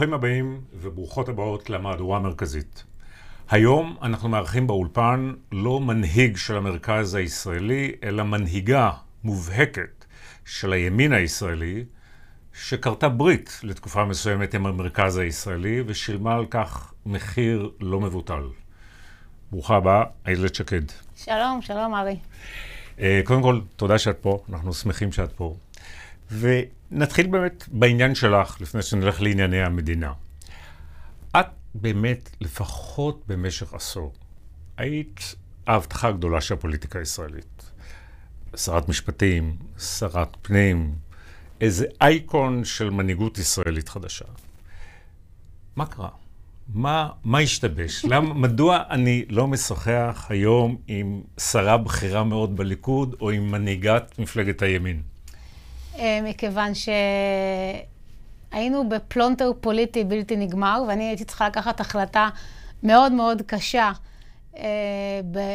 ברוכים הבאים וברוכות הבאות למהדורה המרכזית. היום אנחנו מארחים באולפן לא מנהיג של המרכז הישראלי, אלא מנהיגה מובהקת של הימין הישראלי, שכרתה ברית לתקופה מסוימת עם המרכז הישראלי ושילמה על כך מחיר לא מבוטל. ברוכה הבאה, איילת שקד. שלום, שלום ארי. אה, קודם כל, תודה שאת פה, אנחנו שמחים שאת פה. ונתחיל באמת בעניין שלך, לפני שנלך לענייני המדינה. את באמת, לפחות במשך עשור, היית ההבטחה הגדולה של הפוליטיקה הישראלית. שרת משפטים, שרת פנים, איזה אייקון של מנהיגות ישראלית חדשה. מה קרה? מה, מה השתבש? למה, מדוע אני לא משוחח היום עם שרה בכירה מאוד בליכוד או עם מנהיגת מפלגת הימין? אה, מכיוון שהיינו בפלונטר פוליטי בלתי נגמר, ואני הייתי צריכה לקחת החלטה מאוד מאוד קשה אה,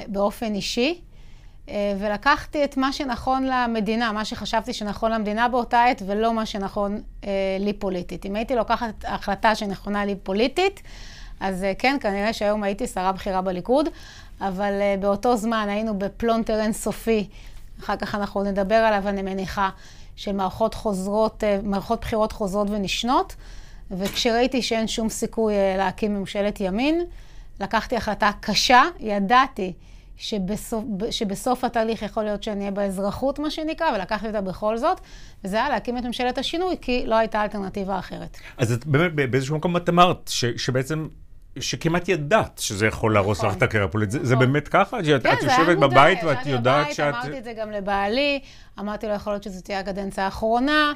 באופן אישי, אה, ולקחתי את מה שנכון למדינה, מה שחשבתי שנכון למדינה באותה עת, ולא מה שנכון לי פוליטית. אם הייתי לוקחת החלטה שנכונה לי פוליטית, אז כן, כנראה שהיום הייתי שרה בכירה בליכוד, אבל באותו זמן היינו בפלונטר אינסופי, אחר כך אנחנו נדבר עליו, אני מניחה. של מערכות חוזרות, אה, מערכות בחירות חוזרות ונשנות, וכשראיתי שאין שום סיכוי אה, להקים ממשלת ימין, לקחתי החלטה קשה, ידעתי שבסוף, שבסוף התהליך יכול להיות שאני אהיה באזרחות, מה שנקרא, ולקחתי אותה בכל זאת, וזה היה להקים את ממשלת השינוי, כי לא הייתה אלטרנטיבה אחרת. אז את באמת באיזשהו מקום את אמרת, ש, שבעצם שכמעט ידעת שזה יכול להרוס לך נכון. את הקריירה הפוליטית. זה נכון. באמת ככה? כן, את יושבת בבית ואת יודעת שאת... אמרתי את זה גם לבעלי, אמרתי לו, יכול להיות שזו תהיה הקדנציה האחרונה,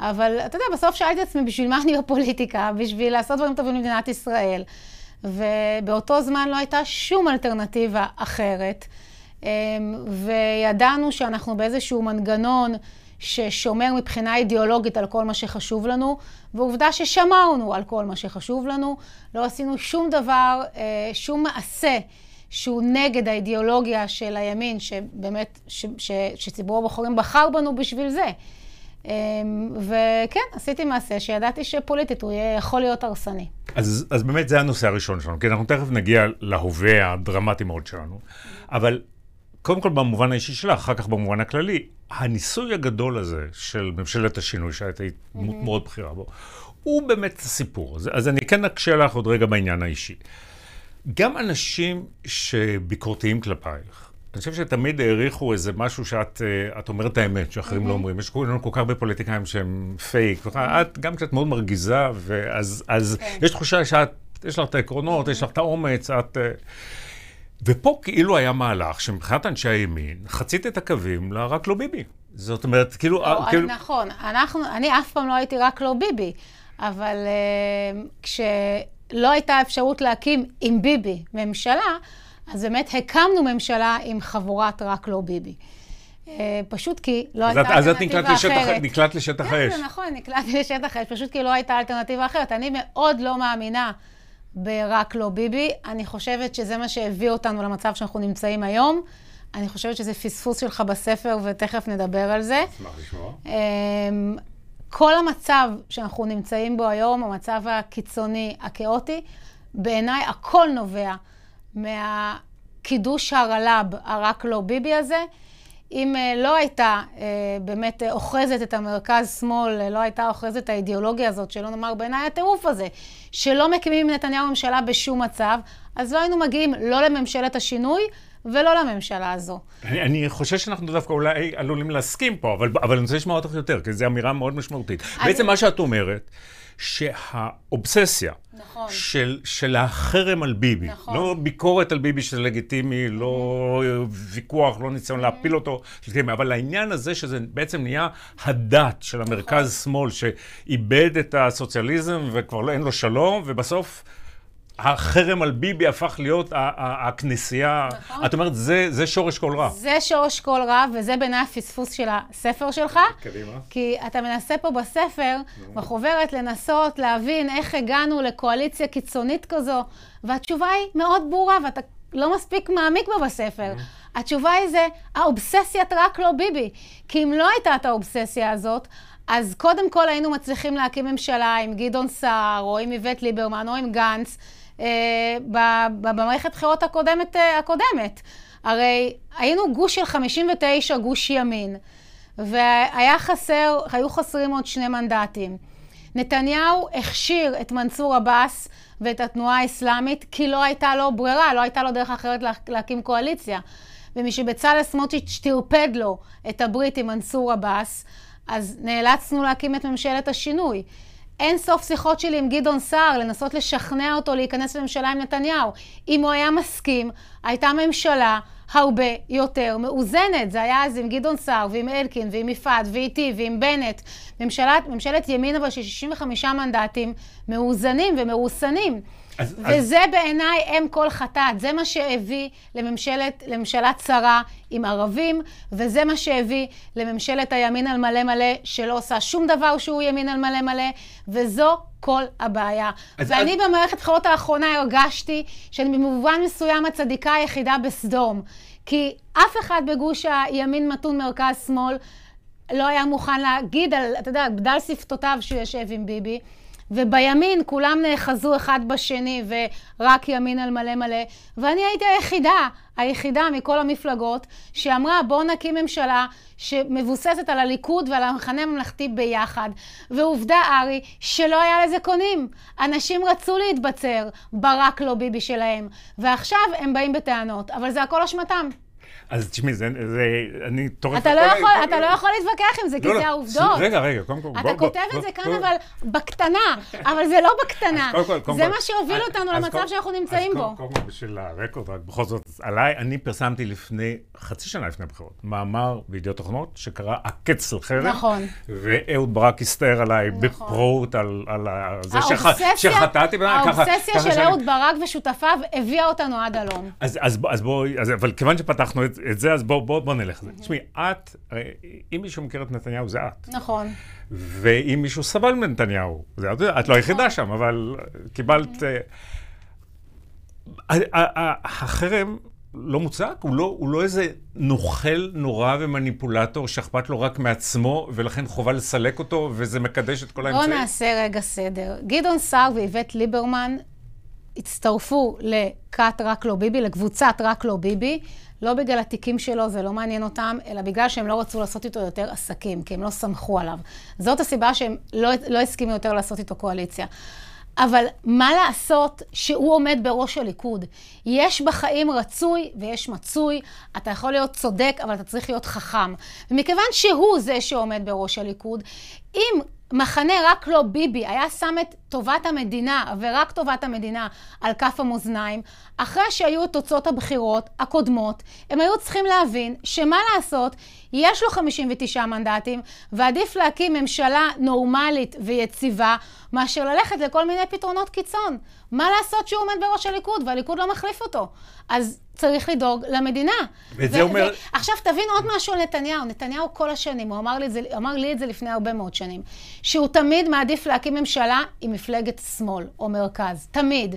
אבל אתה יודע, בסוף שאלתי את עצמי, בשביל מה אני בפוליטיקה? בשביל לעשות דברים טובים למדינת ישראל. ובאותו זמן לא הייתה שום אלטרנטיבה אחרת. אמ, וידענו שאנחנו באיזשהו מנגנון ששומר מבחינה אידיאולוגית על כל מה שחשוב לנו, ועובדה ששמרנו על כל מה שחשוב לנו. לא עשינו שום דבר, אה, שום מעשה שהוא נגד האידיאולוגיה של הימין, שבאמת, ש, ש, שציבור הבוחרים בחר בנו בשביל זה. אמ, וכן, עשיתי מעשה שידעתי שפוליטית הוא יהיה, יכול להיות הרסני. אז, אז באמת זה הנושא הראשון שלנו, כי אנחנו תכף נגיע להווה הדרמטי מאוד שלנו, אבל קודם כל במובן האישי שלך, אחר כך במובן הכללי, הניסוי הגדול הזה של ממשלת השינוי, היית mm-hmm. מאוד בכירה בו, הוא באמת הסיפור. הזה. אז אני כן אקשה לך עוד רגע בעניין האישי. גם אנשים שביקורתיים כלפייך, אני חושב שתמיד העריכו איזה משהו שאת אה, אומרת את האמת, שאחרים. לא אומרים. יש לנו כל כך הרבה פוליטיקאים שהם פייק. את, גם כשאת מאוד מרגיזה, ואז אז. כן. יש תחושה שאת, יש לך את העקרונות. יש לך את האומץ, את... אה, ופה כאילו היה מהלך שמבחינת אנשי הימין, חצית את הקווים ל"רק לא ביבי". זאת אומרת, כאילו... לא, כאילו... נכון. אנחנו, אני אף פעם לא הייתי רק לא ביבי, אבל uh, כשלא הייתה אפשרות להקים עם ביבי ממשלה, אז באמת הקמנו ממשלה עם חבורת רק לא ביבי. Uh, פשוט כי לא הייתה אלטרנטיבה אחרת. אז את נקלט לשטח האש. כן, זה נכון, נקלטתי לשטח האש, פשוט כי לא הייתה אלטרנטיבה אחרת. אני מאוד לא מאמינה ברק לא ביבי. אני חושבת שזה מה שהביא אותנו למצב שאנחנו נמצאים היום. אני חושבת שזה פספוס שלך בספר, ותכף נדבר על זה. אשמח לשמוע. אמ, כל המצב שאנחנו נמצאים בו היום, המצב הקיצוני, הכאוטי, בעיניי הכל נובע מהקידוש הרל"ב, הרק לא ביבי הזה. אם uh, לא הייתה uh, באמת uh, אוחזת את המרכז-שמאל, לא הייתה אוחזת את האידיאולוגיה הזאת, שלא נאמר בעיניי הטירוף הזה, שלא מקימים עם נתניהו ממשלה בשום מצב, אז לא היינו מגיעים לא לממשלת השינוי ולא לממשלה הזו. אני, אני חושב שאנחנו דווקא אולי עלולים להסכים פה, אבל, אבל אני רוצה לשמוע אותך יותר, כי זו אמירה מאוד משמעותית. אני... בעצם מה שאת אומרת, שהאובססיה נכון. של, של החרם על ביבי, נכון. לא ביקורת על ביבי שזה לגיטימי, לא ויכוח, לא ניסיון. להפיל אותו, אבל העניין הזה שזה בעצם נהיה הדת של המרכז-שמאל, נכון. שאיבד את הסוציאליזם וכבר לא, אין לו שלום, ובסוף... החרם על ביבי הפך להיות הכנסייה. נכון. את אומרת, זה, זה שורש כל רע. זה שורש כל רע, וזה בעיניי הפספוס של הספר שלך. קדימה. כי אתה מנסה פה בספר, בחוברת, לנסות להבין איך הגענו לקואליציה קיצונית כזו, והתשובה היא מאוד ברורה, ואתה לא מספיק מעמיק בה בספר. התשובה היא זה, האובססיית רק לא ביבי. כי אם לא הייתה את האובססיה הזאת, אז קודם כל היינו מצליחים להקים ממשלה עם גדעון סער, או עם איווט ליברמן, או עם גנץ, במערכת בחירות הקודמת, אה, הקודמת. הרי היינו גוש של 59, גוש ימין, והיה חסר, היו חסרים עוד שני מנדטים. נתניהו הכשיר את מנסור עבאס ואת התנועה האסלאמית כי לא הייתה לו ברירה, לא הייתה לו דרך אחרת להקים קואליציה. ומשבצלאל סמוטריץ' טרפד לו את הברית עם מנסור עבאס, אז נאלצנו להקים את ממשלת השינוי. אין סוף שיחות שלי עם גדעון סער, לנסות לשכנע אותו להיכנס לממשלה עם נתניהו. אם הוא היה מסכים, הייתה ממשלה הרבה יותר מאוזנת. זה היה אז עם גדעון סער ועם אלקין ועם יפעת ואיתי ועם בנט. ממשלת, ממשלת ימין אבל של 65 מנדטים מאוזנים ומרוסנים. אז, וזה אז... בעיניי אם כל חטאת, זה מה שהביא לממשלת, לממשלה צרה עם ערבים, וזה מה שהביא לממשלת הימין על מלא מלא, שלא עושה שום דבר שהוא ימין על מלא מלא, וזו כל הבעיה. אז, ואני אז... במערכת בחירות האחרונה הרגשתי שאני במובן מסוים הצדיקה היחידה בסדום. כי אף אחד בגוש הימין מתון מרכז שמאל לא היה מוכן להגיד על, אתה יודע, בדל שפתותיו שהוא יושב עם ביבי. ובימין כולם נאחזו אחד בשני ורק ימין על מלא מלא, ואני הייתי היחידה, היחידה מכל המפלגות, שאמרה בואו נקים ממשלה שמבוססת על הליכוד ועל המחנה הממלכתי ביחד. ועובדה, ארי, שלא היה לזה קונים. אנשים רצו להתבצר, ברק לא ביבי שלהם, ועכשיו הם באים בטענות, אבל זה הכל אשמתם. אז תשמעי, זה, זה, אני טורף... אתה לא יכול, אתה לא יכול להתווכח עם זה, כי לא, זה לא, העובדות. רגע, רגע, קודם כל, אתה כותב את זה כאן, אבל בקטנה, אבל זה לא בקטנה. זה מה שהוביל אותנו למצב שאנחנו נמצאים בו. אז קודם כל, בשביל הרקורד, רק בכל זאת, עליי, אני פרסמתי לפני, חצי שנה לפני הבחירות, מאמר בידיעות אחרונות, שקרא הקץ לחרם. נכון. ואהוד ברק הסתער עליי נכון. בפרוט על זה שחטאתי. האובססיה של אהוד ברק ושותפיו הביאה אותנו עד הלום. אז בואי, אבל כיוון שפתחנו את את זה, אז בואו בוא, בוא נלך לזה. תשמעי, את, אם מישהו מכיר את נתניהו, זה את. נכון. ואם מישהו סבל מנתניהו, זה את, את לא היחידה נכון. שם, אבל קיבלת... אה, החרם לא מוצק, הוא לא, הוא לא איזה נוכל נורא ומניפולטור שאכפת לו רק מעצמו, ולכן חובה לסלק אותו, וזה מקדש את כל האמצעים. בואו נעשה רגע סדר. גדעון סער ואיווט ליברמן הצטרפו לכת רק לא ביבי, לקבוצת רק לא ביבי, לא בגלל התיקים שלו, זה לא מעניין אותם, אלא בגלל שהם לא רצו לעשות איתו יותר עסקים, כי הם לא סמכו עליו. זאת הסיבה שהם לא, לא הסכימו יותר לעשות איתו קואליציה. אבל מה לעשות שהוא עומד בראש הליכוד? יש בחיים רצוי ויש מצוי, אתה יכול להיות צודק, אבל אתה צריך להיות חכם. ומכיוון שהוא זה שעומד בראש הליכוד, אם מחנה רק לא ביבי היה שם את טובת המדינה ורק טובת המדינה על כף המאזניים, אחרי שהיו את תוצאות הבחירות הקודמות, הם היו צריכים להבין שמה לעשות, יש לו 59 מנדטים ועדיף להקים ממשלה נורמלית ויציבה מאשר ללכת לכל מיני פתרונות קיצון. מה לעשות שהוא עומד בראש הליכוד והליכוד לא מחליף אותו? אז צריך לדאוג למדינה. וזה אומר... עכשיו, תבין עוד משהו על נתניהו. נתניהו כל השנים, הוא אמר לי, זה, אמר לי את זה לפני הרבה מאוד שנים, שהוא תמיד מעדיף להקים ממשלה עם מפלגת שמאל או מרכז. תמיד.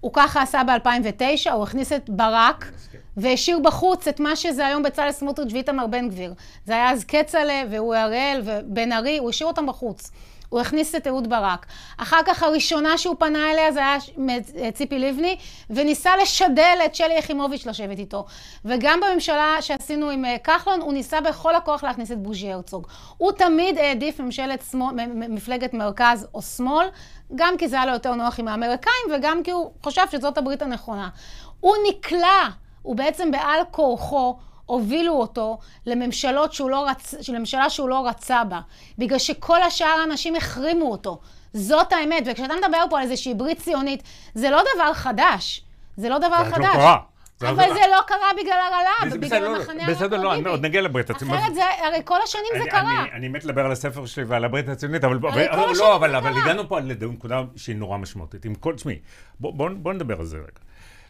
הוא ככה עשה ב-2009, הוא הכניס את ברק והשאיר בחוץ את מה שזה היום בצלאל סמוטריץ' ואיתמר בן גביר. זה היה אז כצל'ה והוא אראל ובן ארי, הוא השאיר אותם בחוץ. הוא הכניס את אהוד ברק. אחר כך הראשונה שהוא פנה אליה זה היה ציפי לבני, וניסה לשדל את שלי יחימוביץ' לשבת איתו. וגם בממשלה שעשינו עם אה, כחלון, הוא ניסה בכל הכוח להכניס את בוז'י הרצוג. הוא תמיד העדיף ממשלת שמאל, מפלגת מרכז או שמאל, גם כי זה היה לו יותר נוח עם האמריקאים, וגם כי הוא חושב שזאת הברית הנכונה. הוא נקלע, הוא בעצם בעל כורחו, הובילו אותו לממשלות שהוא לא רצ... לממשלה שהוא לא רצה בה, בגלל שכל השאר האנשים החרימו אותו. זאת האמת, וכשאתה מדבר פה על איזושהי ברית ציונית, זה לא דבר חדש. זה לא דבר זה חדש. לא קרה. אבל זה לא קרה בגלל הרעלה, בגלל לא, המחנה הרב בסדר, לא, עוד נגיע לברית הציונית. אחרת זה, הרי כל השנים זה קרה. אני מת לדבר על הספר שלי ועל הברית הציונית, אבל... לא, אבל הגענו פה לנקודה שהיא נורא משמעותית. עם כל, תשמעי, בוא נדבר על זה רגע.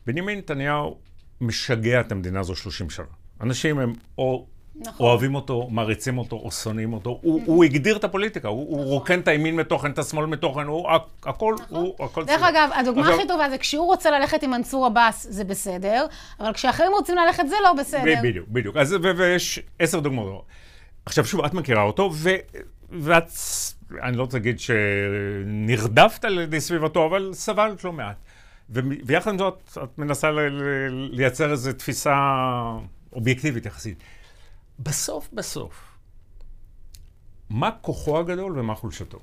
בנימין נתניהו משגע את המדינה הזו 30 שנה. אנשים הם או נכון. אוהבים אותו, מעריצים אותו, או שונאים אותו. הוא, הוא הגדיר את הפוליטיקה, הוא, נכון. הוא רוקן את הימין מתוכן, את השמאל מתוכן, הוא הכל, נכון. הוא הכל דרך אגב, הדוגמה עכשיו... הכי טובה זה כשהוא רוצה ללכת עם מנסור עבאס, זה בסדר, אבל כשאחרים רוצים ללכת זה לא בסדר. בדיוק, בדיוק. אז, ו- ויש עשר דוגמאות. עכשיו שוב, את מכירה אותו, ו... ואת, אני לא רוצה להגיד שנרדפת על ידי סביבתו, אבל סבלת לא מעט. ויחד עם זאת, את מנסה לייצר איזו תפיסה אובייקטיבית יחסית. בסוף, בסוף, מה כוחו הגדול ומה חולשתו?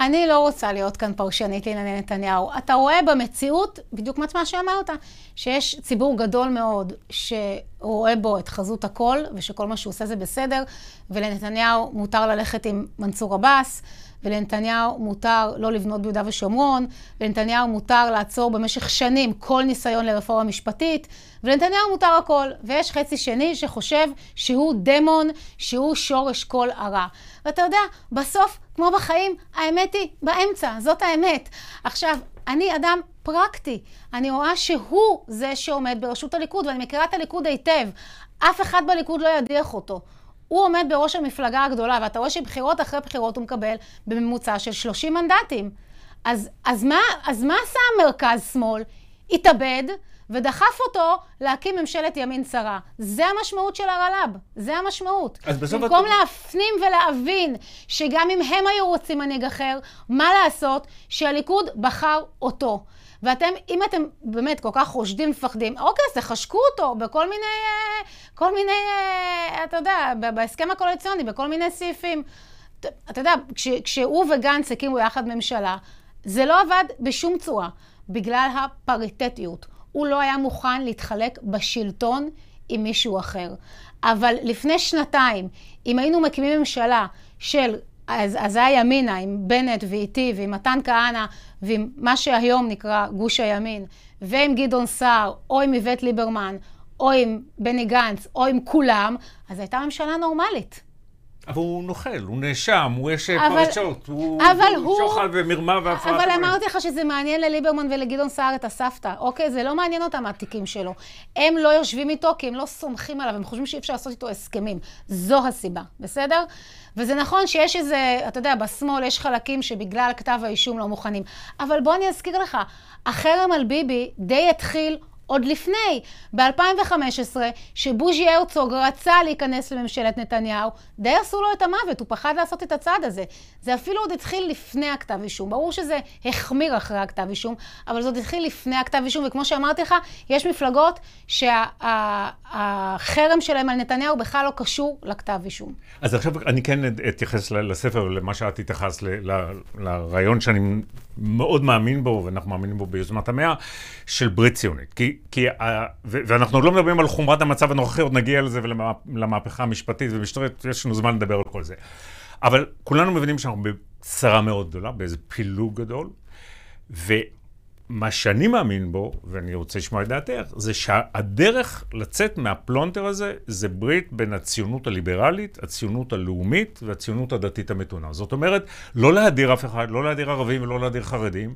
אני לא רוצה להיות כאן פרשנית לענייני נתניהו. אתה רואה במציאות, בדיוק מה שאמרת, שיש ציבור גדול מאוד שרואה בו את חזות הכל, ושכל מה שהוא עושה זה בסדר, ולנתניהו מותר ללכת עם מנסור עבאס, ולנתניהו מותר לא לבנות ביהודה ושומרון, ולנתניהו מותר לעצור במשך שנים כל ניסיון לרפורמה משפטית, ולנתניהו מותר הכל. ויש חצי שני שחושב שהוא דמון, שהוא שורש כל הרע. ואתה יודע, בסוף, כמו בחיים, האמת היא באמצע, זאת האמת. עכשיו, אני אדם פרקטי. אני רואה שהוא זה שעומד בראשות הליכוד, ואני מכירה את הליכוד היטב. אף אחד בליכוד לא ידיח אותו. הוא עומד בראש המפלגה הגדולה, ואתה רואה שבחירות אחרי בחירות הוא מקבל בממוצע של 30 מנדטים. אז, אז, מה, אז מה עשה המרכז-שמאל? התאבד ודחף אותו להקים ממשלת ימין צרה. זה המשמעות של הרל"ב, זה המשמעות. אז בסוף... במקום את... להפנים ולהבין שגם אם הם היו רוצים מנהיג אחר, מה לעשות שהליכוד בחר אותו. ואתם, אם אתם באמת כל כך חושדים, מפחדים, אוקיי, אז תחשקו אותו בכל מיני, אה, כל מיני, אה, אתה יודע, בהסכם הקואליציוני, בכל מיני סעיפים. אתה יודע, כש, כשהוא וגנץ הקימו יחד ממשלה, זה לא עבד בשום צורה, בגלל הפריטטיות. הוא לא היה מוכן להתחלק בשלטון עם מישהו אחר. אבל לפני שנתיים, אם היינו מקימים ממשלה של אז, אז זה היה ימינה עם בנט ואיתי ועם מתן כהנא ועם מה שהיום נקרא גוש הימין ועם גדעון סער או עם איווט ליברמן או עם בני גנץ או עם כולם, אז הייתה ממשלה נורמלית. אבל הוא נוכל, הוא נאשם, הוא יש פרשות, הוא, אבל הוא שוחד ומרמה והפרעת. אבל אמרתי לך שזה מעניין לליברמן ולגדעון סער את הסבתא, אוקיי? זה לא מעניין אותם התיקים שלו. הם לא יושבים איתו כי הם לא סומכים עליו, הם חושבים שאי אפשר לעשות איתו הסכמים. זו הסיבה, בסדר? וזה נכון שיש איזה, אתה יודע, בשמאל יש חלקים שבגלל כתב האישום לא מוכנים. אבל בוא אני אזכיר לך, החרם על ביבי די התחיל עוד לפני, ב-2015, שבוז'י הרצוג רצה להיכנס לממשלת נתניהו, די עשו לו את המוות, הוא פחד לעשות את הצעד הזה. זה אפילו עוד התחיל לפני הכתב אישום. ברור שזה החמיר אחרי הכתב אישום, אבל זה עוד התחיל לפני הכתב אישום, וכמו שאמרתי לך, יש מפלגות שהחרם שה, שלהם על נתניהו בכלל לא קשור לכתב אישום. אז עכשיו אני כן אתייחס לספר, למה שאת התייחסת, לרעיון שאני מאוד מאמין בו, ואנחנו מאמינים בו ביוזמת המאה, של ברית ציונית. כי, כי, ואנחנו לא מדברים על חומרת המצב הנוכחי, עוד נגיע לזה ולמהפכה המשפטית ומשטרית, יש לנו זמן לדבר על כל זה. אבל כולנו מבינים שאנחנו בצרה מאוד גדולה, באיזה פילוג גדול, ומה שאני מאמין בו, ואני רוצה לשמוע את דעתך, זה שהדרך לצאת מהפלונטר הזה, זה ברית בין הציונות הליברלית, הציונות הלאומית והציונות הדתית המתונה. זאת אומרת, לא להדיר אף אחד, לא להדיר ערבים ולא להדיר חרדים.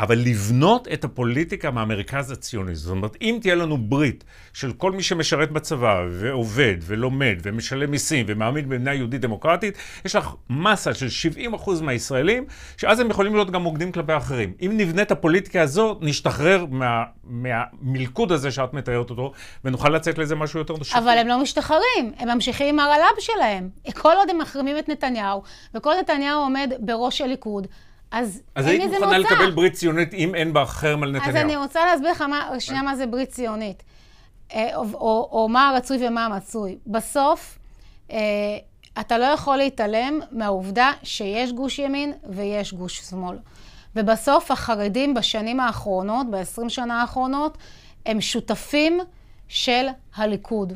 אבל לבנות את הפוליטיקה מהמרכז הציוני. זאת אומרת, אם תהיה לנו ברית של כל מי שמשרת בצבא, ועובד, ולומד, ומשלם מיסים, ומאמין במדינה יהודית דמוקרטית, יש לך מסה של 70% מהישראלים, שאז הם יכולים להיות גם מוקדים כלפי האחרים. אם נבנה את הפוליטיקה הזו, נשתחרר מה, מהמלכוד הזה שאת מתארת אותו, ונוכל לצאת לזה משהו יותר נשאר. אבל הם לא משתחררים, הם ממשיכים עם הרל"ב שלהם. כל עוד הם מחרימים את נתניהו, וכל נתניהו עומד בראש הליכוד, אז, אז אין לזה מוצא. אז היית מוכנה לקבל ברית ציונית אם אין בה חרם על נתניהו. אז אני רוצה להסביר לך מה, שנייה מה זה ברית ציונית. אה, או, או, או מה הרצוי ומה המצוי. בסוף, אה, אתה לא יכול להתעלם מהעובדה שיש גוש ימין ויש גוש שמאל. ובסוף החרדים בשנים האחרונות, ב-20 שנה האחרונות, הם שותפים של הליכוד.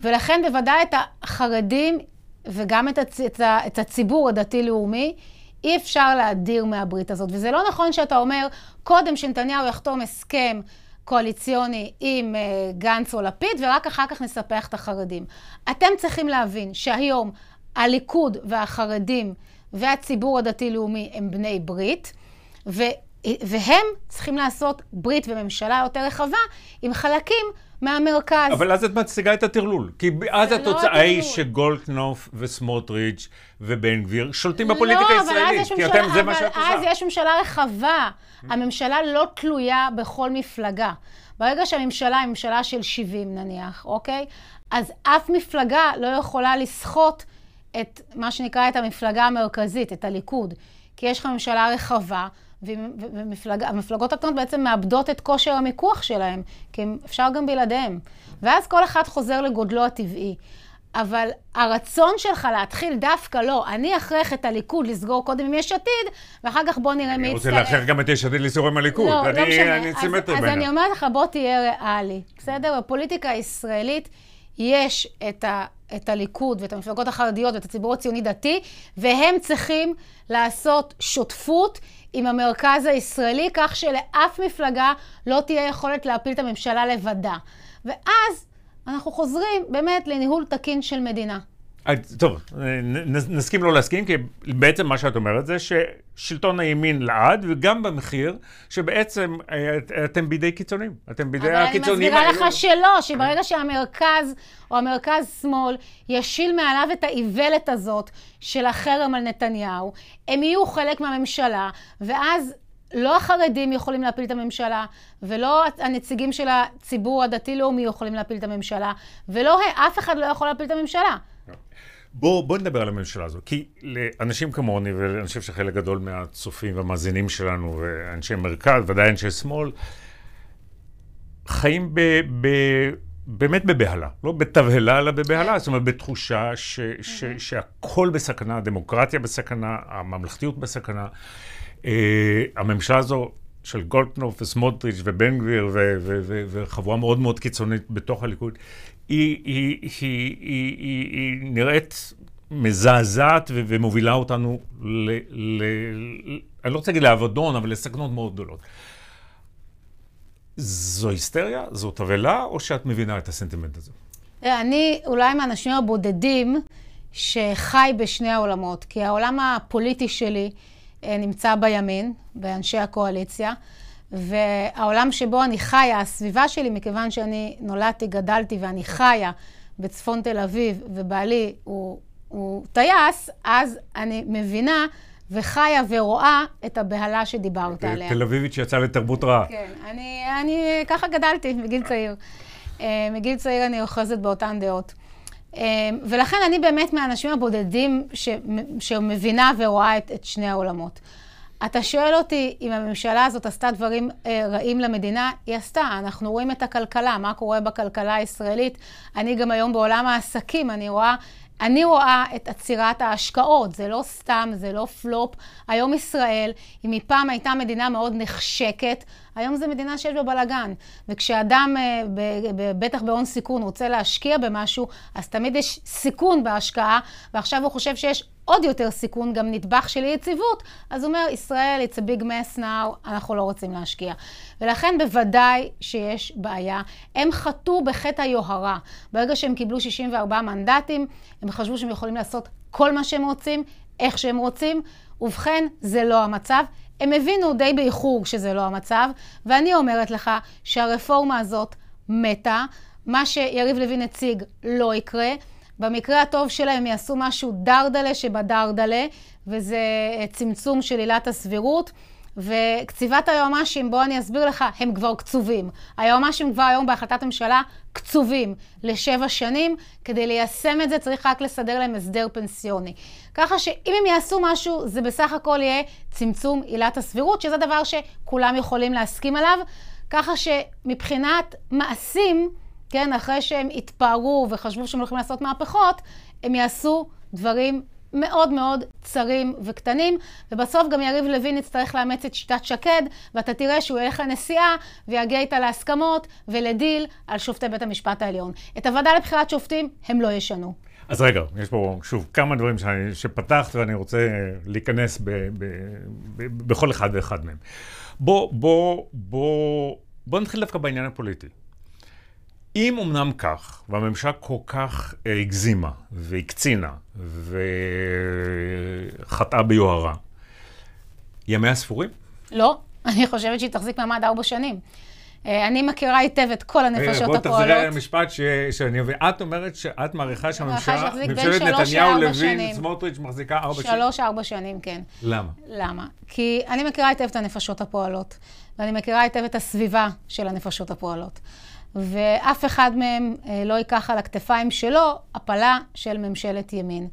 ולכן בוודאי את החרדים וגם את, הצ... את הציבור הדתי-לאומי, אי אפשר להדיר מהברית הזאת. וזה לא נכון שאתה אומר, קודם שנתניהו יחתום הסכם קואליציוני עם uh, גנץ או לפיד, ורק אחר כך נספח את החרדים. אתם צריכים להבין שהיום הליכוד והחרדים והציבור הדתי-לאומי הם בני ברית, ו... והם צריכים לעשות ברית וממשלה יותר רחבה עם חלקים מהמרכז. אבל אז את מציגה את הטרלול. כי אז לא התוצאה לא היא שגולדקנופ וסמוטריץ' ובן גביר שולטים בפוליטיקה לא, הישראלית. כי אתם, זה מה שאת עושה. אז יש ממשלה רחבה. הממשלה לא תלויה בכל מפלגה. ברגע שהממשלה היא ממשלה של 70 נניח, אוקיי? אז אף מפלגה לא יכולה לסחוט את מה שנקרא את המפלגה המרכזית, את הליכוד. כי יש לך ממשלה רחבה, והמפלגות הקטנות בעצם מאבדות את כושר המיקוח שלהם, כי אפשר גם בלעדיהם. ואז כל אחד חוזר לגודלו הטבעי. אבל הרצון שלך להתחיל דווקא לא, אני אכריח את הליכוד לסגור קודם עם יש עתיד, ואחר כך בוא נראה מי יצטרף. אני רוצה להכריח גם את יש עתיד לסגור עם הליכוד. לא, אני, לא משנה. אני אז, אז. אני אומרת לך, בוא תהיה ריאלי, בסדר? בפוליטיקה הישראלית יש את, ה, את הליכוד ואת המפלגות החרדיות ואת הציבור הציוני-דתי, והם צריכים לעשות שותפות עם המרכז הישראלי, כך שלאף מפלגה לא תהיה יכולת להפיל את הממשלה לבדה. ואז אנחנו חוזרים באמת לניהול תקין של מדינה. אה, טוב, נ- נסכים לא להסכים, כי בעצם מה שאת אומרת זה ששלטון הימין לעד, וגם במחיר, שבעצם אה, אתם בידי קיצונים. אתם בידי אבל אני הקיצונים מסבירה האלו. לך שלא, שברגע שהמרכז או המרכז-שמאל ישיל מעליו את האיוולת הזאת של החרם על נתניהו, הם יהיו חלק מהממשלה, ואז לא החרדים יכולים להפיל את הממשלה, ולא הנציגים של הציבור הדתי-לאומי יכולים להפיל את הממשלה, ולא אף אחד לא יכול להפיל את הממשלה. בואו בוא נדבר על הממשלה הזו, כי לאנשים כמוני, ואני חושב שחלק גדול מהצופים והמאזינים שלנו, ואנשי מרכז, ודאי אנשי שמאל, חיים ב... ב באמת בבהלה, לא בתבהלה, אלא בבהלה, זאת אומרת, בתחושה ש, ש, שהכל בסכנה, הדמוקרטיה בסכנה, הממלכתיות בסכנה. Uh, הממשלה הזו של גולדקנופ וסמוטריץ' ובן גביר וחבורה מאוד מאוד קיצונית בתוך הליכוד, היא, היא, היא, היא, היא, היא נראית מזעזעת ו- ומובילה אותנו ל... ל... אני לא רוצה להגיד לאבדון, אבל לסכנות מאוד גדולות. זו היסטריה? זו תבהלה, או שאת מבינה את הסנטימנט הזה? אני אולי מהאנשים הבודדים שחי בשני העולמות, כי העולם הפוליטי שלי נמצא בימין, באנשי הקואליציה, והעולם שבו אני חיה, הסביבה שלי, מכיוון שאני נולדתי, גדלתי ואני חיה בצפון תל אביב, ובעלי הוא, הוא טייס, אז אני מבינה וחיה ורואה את הבהלה שדיברת עליה. תל אביבית שיצאה לתרבות רעה. כן, אני, אני ככה גדלתי מגיל צעיר. מגיל צעיר אני אוחזת באותן דעות. ולכן אני באמת מהאנשים הבודדים ש, שמבינה ורואה את, את שני העולמות. אתה שואל אותי אם הממשלה הזאת עשתה דברים רעים למדינה, היא עשתה. אנחנו רואים את הכלכלה, מה קורה בכלכלה הישראלית. אני גם היום בעולם העסקים, אני רואה אני רואה את עצירת ההשקעות, זה לא סתם, זה לא פלופ. היום ישראל, אם מפעם הייתה מדינה מאוד נחשקת, היום זו מדינה שיש בה בלאגן. וכשאדם, בטח בהון סיכון, רוצה להשקיע במשהו, אז תמיד יש סיכון בהשקעה, ועכשיו הוא חושב שיש עוד יותר סיכון, גם נדבך של יציבות, אז הוא אומר, ישראל, it's a big mess now, אנחנו לא רוצים להשקיע. ולכן בוודאי שיש בעיה. הם חטאו בחטא היוהרה. ברגע שהם קיבלו 64 מנדטים, הם חשבו שהם יכולים לעשות כל מה שהם רוצים, איך שהם רוצים, ובכן, זה לא המצב. הם הבינו די באיחור שזה לא המצב, ואני אומרת לך שהרפורמה הזאת מתה. מה שיריב לוין הציג לא יקרה. במקרה הטוב שלהם הם יעשו משהו דרדלה שבדרדלה, וזה צמצום של עילת הסבירות. וקציבת היועמ"שים, בוא אני אסביר לך, הם כבר קצובים. היועמ"שים כבר היום בהחלטת ממשלה קצובים לשבע שנים. כדי ליישם את זה צריך רק לסדר להם הסדר פנסיוני. ככה שאם הם יעשו משהו, זה בסך הכל יהיה צמצום עילת הסבירות, שזה דבר שכולם יכולים להסכים עליו. ככה שמבחינת מעשים, כן, אחרי שהם התפארו וחשבו שהם הולכים לעשות מהפכות, הם יעשו דברים מאוד מאוד צרים וקטנים, ובסוף גם יריב לוין יצטרך לאמץ את שיטת שקד, ואתה תראה שהוא ילך לנסיעה ויגיע איתה להסכמות ולדיל על שופטי בית המשפט העליון. את הוועדה לבחירת שופטים הם לא ישנו. אז רגע, יש פה שוב כמה דברים שאני, שפתחת ואני רוצה להיכנס ב, ב, ב, בכל אחד ואחד מהם. בוא, בוא, בוא, בוא נתחיל דווקא בעניין הפוליטי. אם אמנם כך, והממשלה כל כך הגזימה והקצינה וחטאה ביוהרה, ימיה ספורים? לא, אני חושבת שהיא תחזיק מעמד ארבע שנים. אני מכירה היטב את כל הנפשות הפועלות. בוא תחזרי על המשפט ש... שאני אבין. את אומרת שאת מעריכה שהממשלה, ממשלת נתניהו, לוין, סמוטריץ', מחזיקה ארבע שנים. שלוש, ארבע שנים, כן. למה? למה? כי אני מכירה היטב את הנפשות הפועלות, ואני מכירה היטב את הסביבה של הנפשות הפועלות. ואף אחד מהם לא ייקח על הכתפיים שלו הפלה של ממשלת ימין.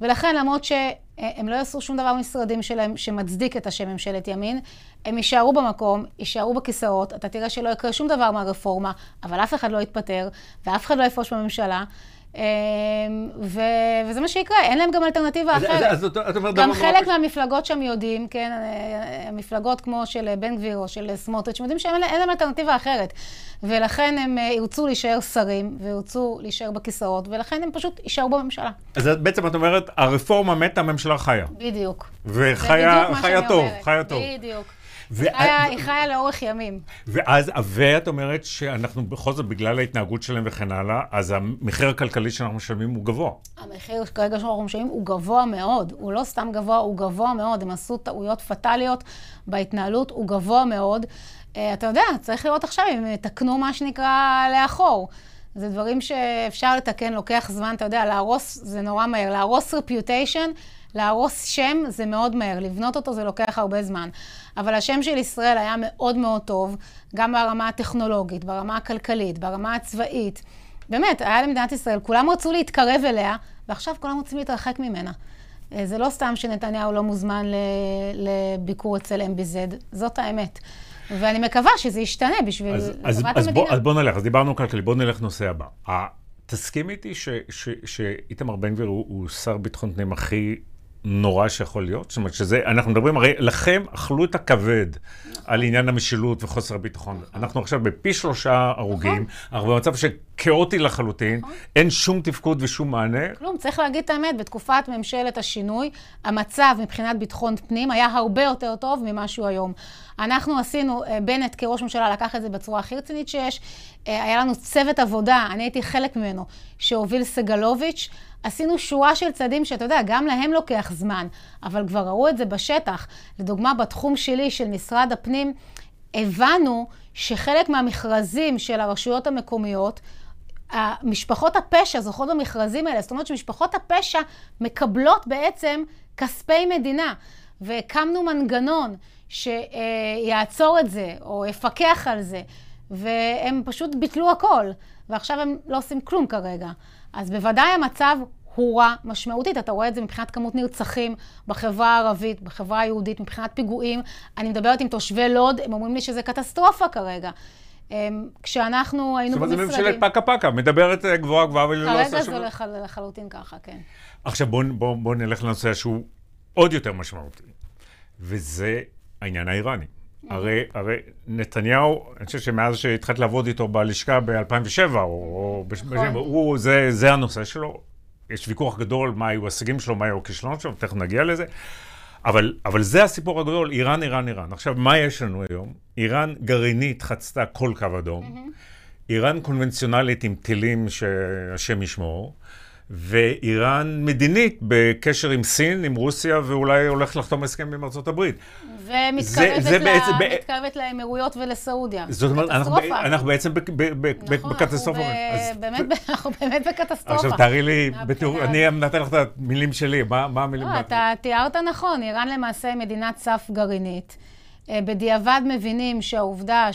ולכן, למרות שהם לא יעשו שום דבר במשרדים שלהם שמצדיק את השם ממשלת ימין, הם יישארו במקום, יישארו בכיסאות, אתה תראה שלא יקרה שום דבר מהרפורמה, אבל אף אחד לא יתפטר, ואף אחד לא יפרוש בממשלה. אמ, ו... וזה מה שיקרה, אין להם גם אלטרנטיבה אז, אחרת. אז, אז את אומרת גם דבר חלק נורא מהמפלגות שם יודעים, כן, אה, המפלגות כמו של בן גביר או של סמוטריץ', יודעים שאין אין להם אלטרנטיבה אחרת. ולכן הם אה, ירצו להישאר שרים, וירצו להישאר בכיסאות, ולכן הם פשוט יישארו בממשלה. אז בעצם את אומרת, הרפורמה מתה, הממשלה חיה. בדיוק. וחיה בדיוק חיה טוב, אומרת. חיה טוב. בדיוק. היא חיה לאורך ימים. ואז, ואת אומרת שאנחנו בכל זאת, בגלל ההתנהגות שלהם וכן הלאה, אז המחיר הכלכלי שאנחנו משלמים הוא גבוה. המחיר כרגע שאנחנו משלמים הוא גבוה מאוד. הוא לא סתם גבוה, הוא גבוה מאוד. הם עשו טעויות פטאליות בהתנהלות, הוא גבוה מאוד. אה, אתה יודע, צריך לראות עכשיו אם הם יתקנו מה שנקרא לאחור. זה דברים שאפשר לתקן, לוקח זמן, אתה יודע, להרוס זה נורא מהר. להרוס רפיוטיישן, להרוס שם זה מאוד מהר. לבנות אותו זה לוקח הרבה זמן. אבל השם של ישראל היה מאוד מאוד טוב, גם ברמה הטכנולוגית, ברמה הכלכלית, ברמה הצבאית. באמת, היה למדינת ישראל, כולם רצו להתקרב אליה, ועכשיו כולם רוצים להתרחק ממנה. אה, זה לא סתם שנתניהו לא מוזמן לביקור אצל MBZ, זאת האמת. ואני מקווה שזה ישתנה בשביל אז, אז, לטובת אז, המדינה. בוא, אז בוא נלך, אז דיברנו כלכלי, בוא נלך לנושא הבא. תסכים איתי שאיתמר בן גביר הוא, הוא שר ביטחון פנים הכי נורא שיכול להיות? זאת אומרת שזה, אנחנו מדברים, הרי לכם אכלו את הכבד על עניין המשילות וחוסר הביטחון. אנחנו עכשיו בפי שלושה הרוגים, אנחנו במצב שכאוטי לחלוטין, אין שום תפקוד ושום מענה. כלום, צריך להגיד את האמת, בתקופת ממשלת השינוי, המצב מבחינת ביטחון פנים היה הרבה יותר טוב ממה שהוא היום. אנחנו עשינו, אה, בנט כראש ממשלה לקח את זה בצורה הכי רצינית שיש. אה, היה לנו צוות עבודה, אני הייתי חלק ממנו, שהוביל סגלוביץ'. עשינו שורה של צעדים שאתה יודע, גם להם לוקח זמן, אבל כבר ראו את זה בשטח. לדוגמה, בתחום שלי, של משרד הפנים, הבנו שחלק מהמכרזים של הרשויות המקומיות, משפחות הפשע זוכות במכרזים האלה, זאת אומרת שמשפחות הפשע מקבלות בעצם כספי מדינה, והקמנו מנגנון שיעצור את זה, או יפקח על זה, והם פשוט ביטלו הכל, ועכשיו הם לא עושים כלום כרגע. אז בוודאי המצב הורע משמעותית. אתה רואה את זה מבחינת כמות נרצחים בחברה הערבית, בחברה היהודית, מבחינת פיגועים. אני מדברת עם תושבי לוד, הם אומרים לי שזה קטסטרופה כרגע. הם, כשאנחנו היינו זאת אומרת, במשרדים... זה ממשלת פקה פקה, מדברת אה, גבוהה גבוהה ולא כרגע עושה שום זה דבר. לח... לחלוטין ככה, כן. עכשיו בואו בוא, בוא נלך לנושא שהוא עוד יותר משמעותי, וזה העניין האיראני. הרי, הרי נתניהו, אני חושב שמאז שהתחלת לעבוד איתו בלשכה ב-2007, או, נכון. הוא, זה, זה הנושא שלו. יש ויכוח גדול מה היו ההישגים שלו, מה היו הכישלונות שלו, תכף נגיע לזה. אבל, אבל זה הסיפור הגדול, איראן, איראן, איראן. עכשיו, מה יש לנו היום? איראן גרעינית חצתה כל קו אדום. איראן קונבנציונלית עם טילים שהשם ישמור. ואיראן מדינית בקשר עם סין, עם רוסיה, ואולי הולך לחתום הסכם עם ארצות הברית. ומתקרבת זה ל- בעצם- ב- מתקרבת לאמירויות ולסעודיה. זאת אומרת, אנחנו, בעצם בק- ב- ב- ב- נכון, בקטסטרופה. אנחנו באמת, בקטסטרופה. עכשיו תארי לי, בתיאור. אני נותן לך את המילים שלי, מה מה המילים? לא, אתה תיארת נכון, איראן למעשה מדינת סף גרעינית. אה, בדיעבד מבינים שהעובדה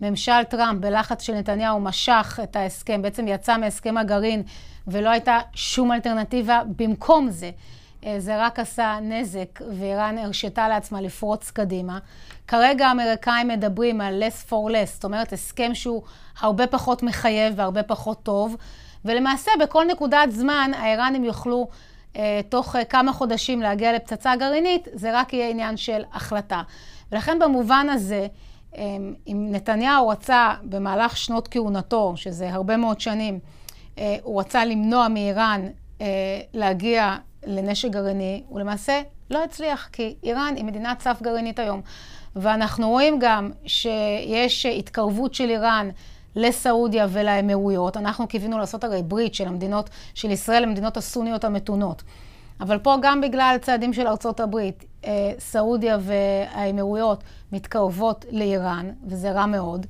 שממשל טראמפ בלחץ של נתניהו משך את ההסכם, בעצם יצא מהסכם הגרעין ולא הייתה שום אלטרנטיבה במקום זה. אה, זה רק עשה נזק, ואיראן הרשתה לעצמה לפרוץ קדימה. כרגע האמריקאים מדברים על less for less, זאת אומרת, הסכם שהוא הרבה פחות מחייב והרבה פחות טוב, ולמעשה בכל נקודת זמן האיראנים יוכלו אה, תוך אה, כמה חודשים להגיע לפצצה גרעינית, זה רק יהיה עניין של החלטה. ולכן במובן הזה, אם נתניהו רצה במהלך שנות כהונתו, שזה הרבה מאוד שנים, אה, הוא רצה למנוע מאיראן אה, להגיע לנשק גרעיני, הוא למעשה לא הצליח, כי איראן היא מדינת סף גרעינית היום. ואנחנו רואים גם שיש התקרבות של איראן לסעודיה ולאמירויות. אנחנו קיווינו לעשות הרי ברית של המדינות, של ישראל למדינות הסוניות המתונות. אבל פה גם בגלל צעדים של ארצות הברית, אה, סעודיה והאמירויות מתקרבות לאיראן, וזה רע מאוד.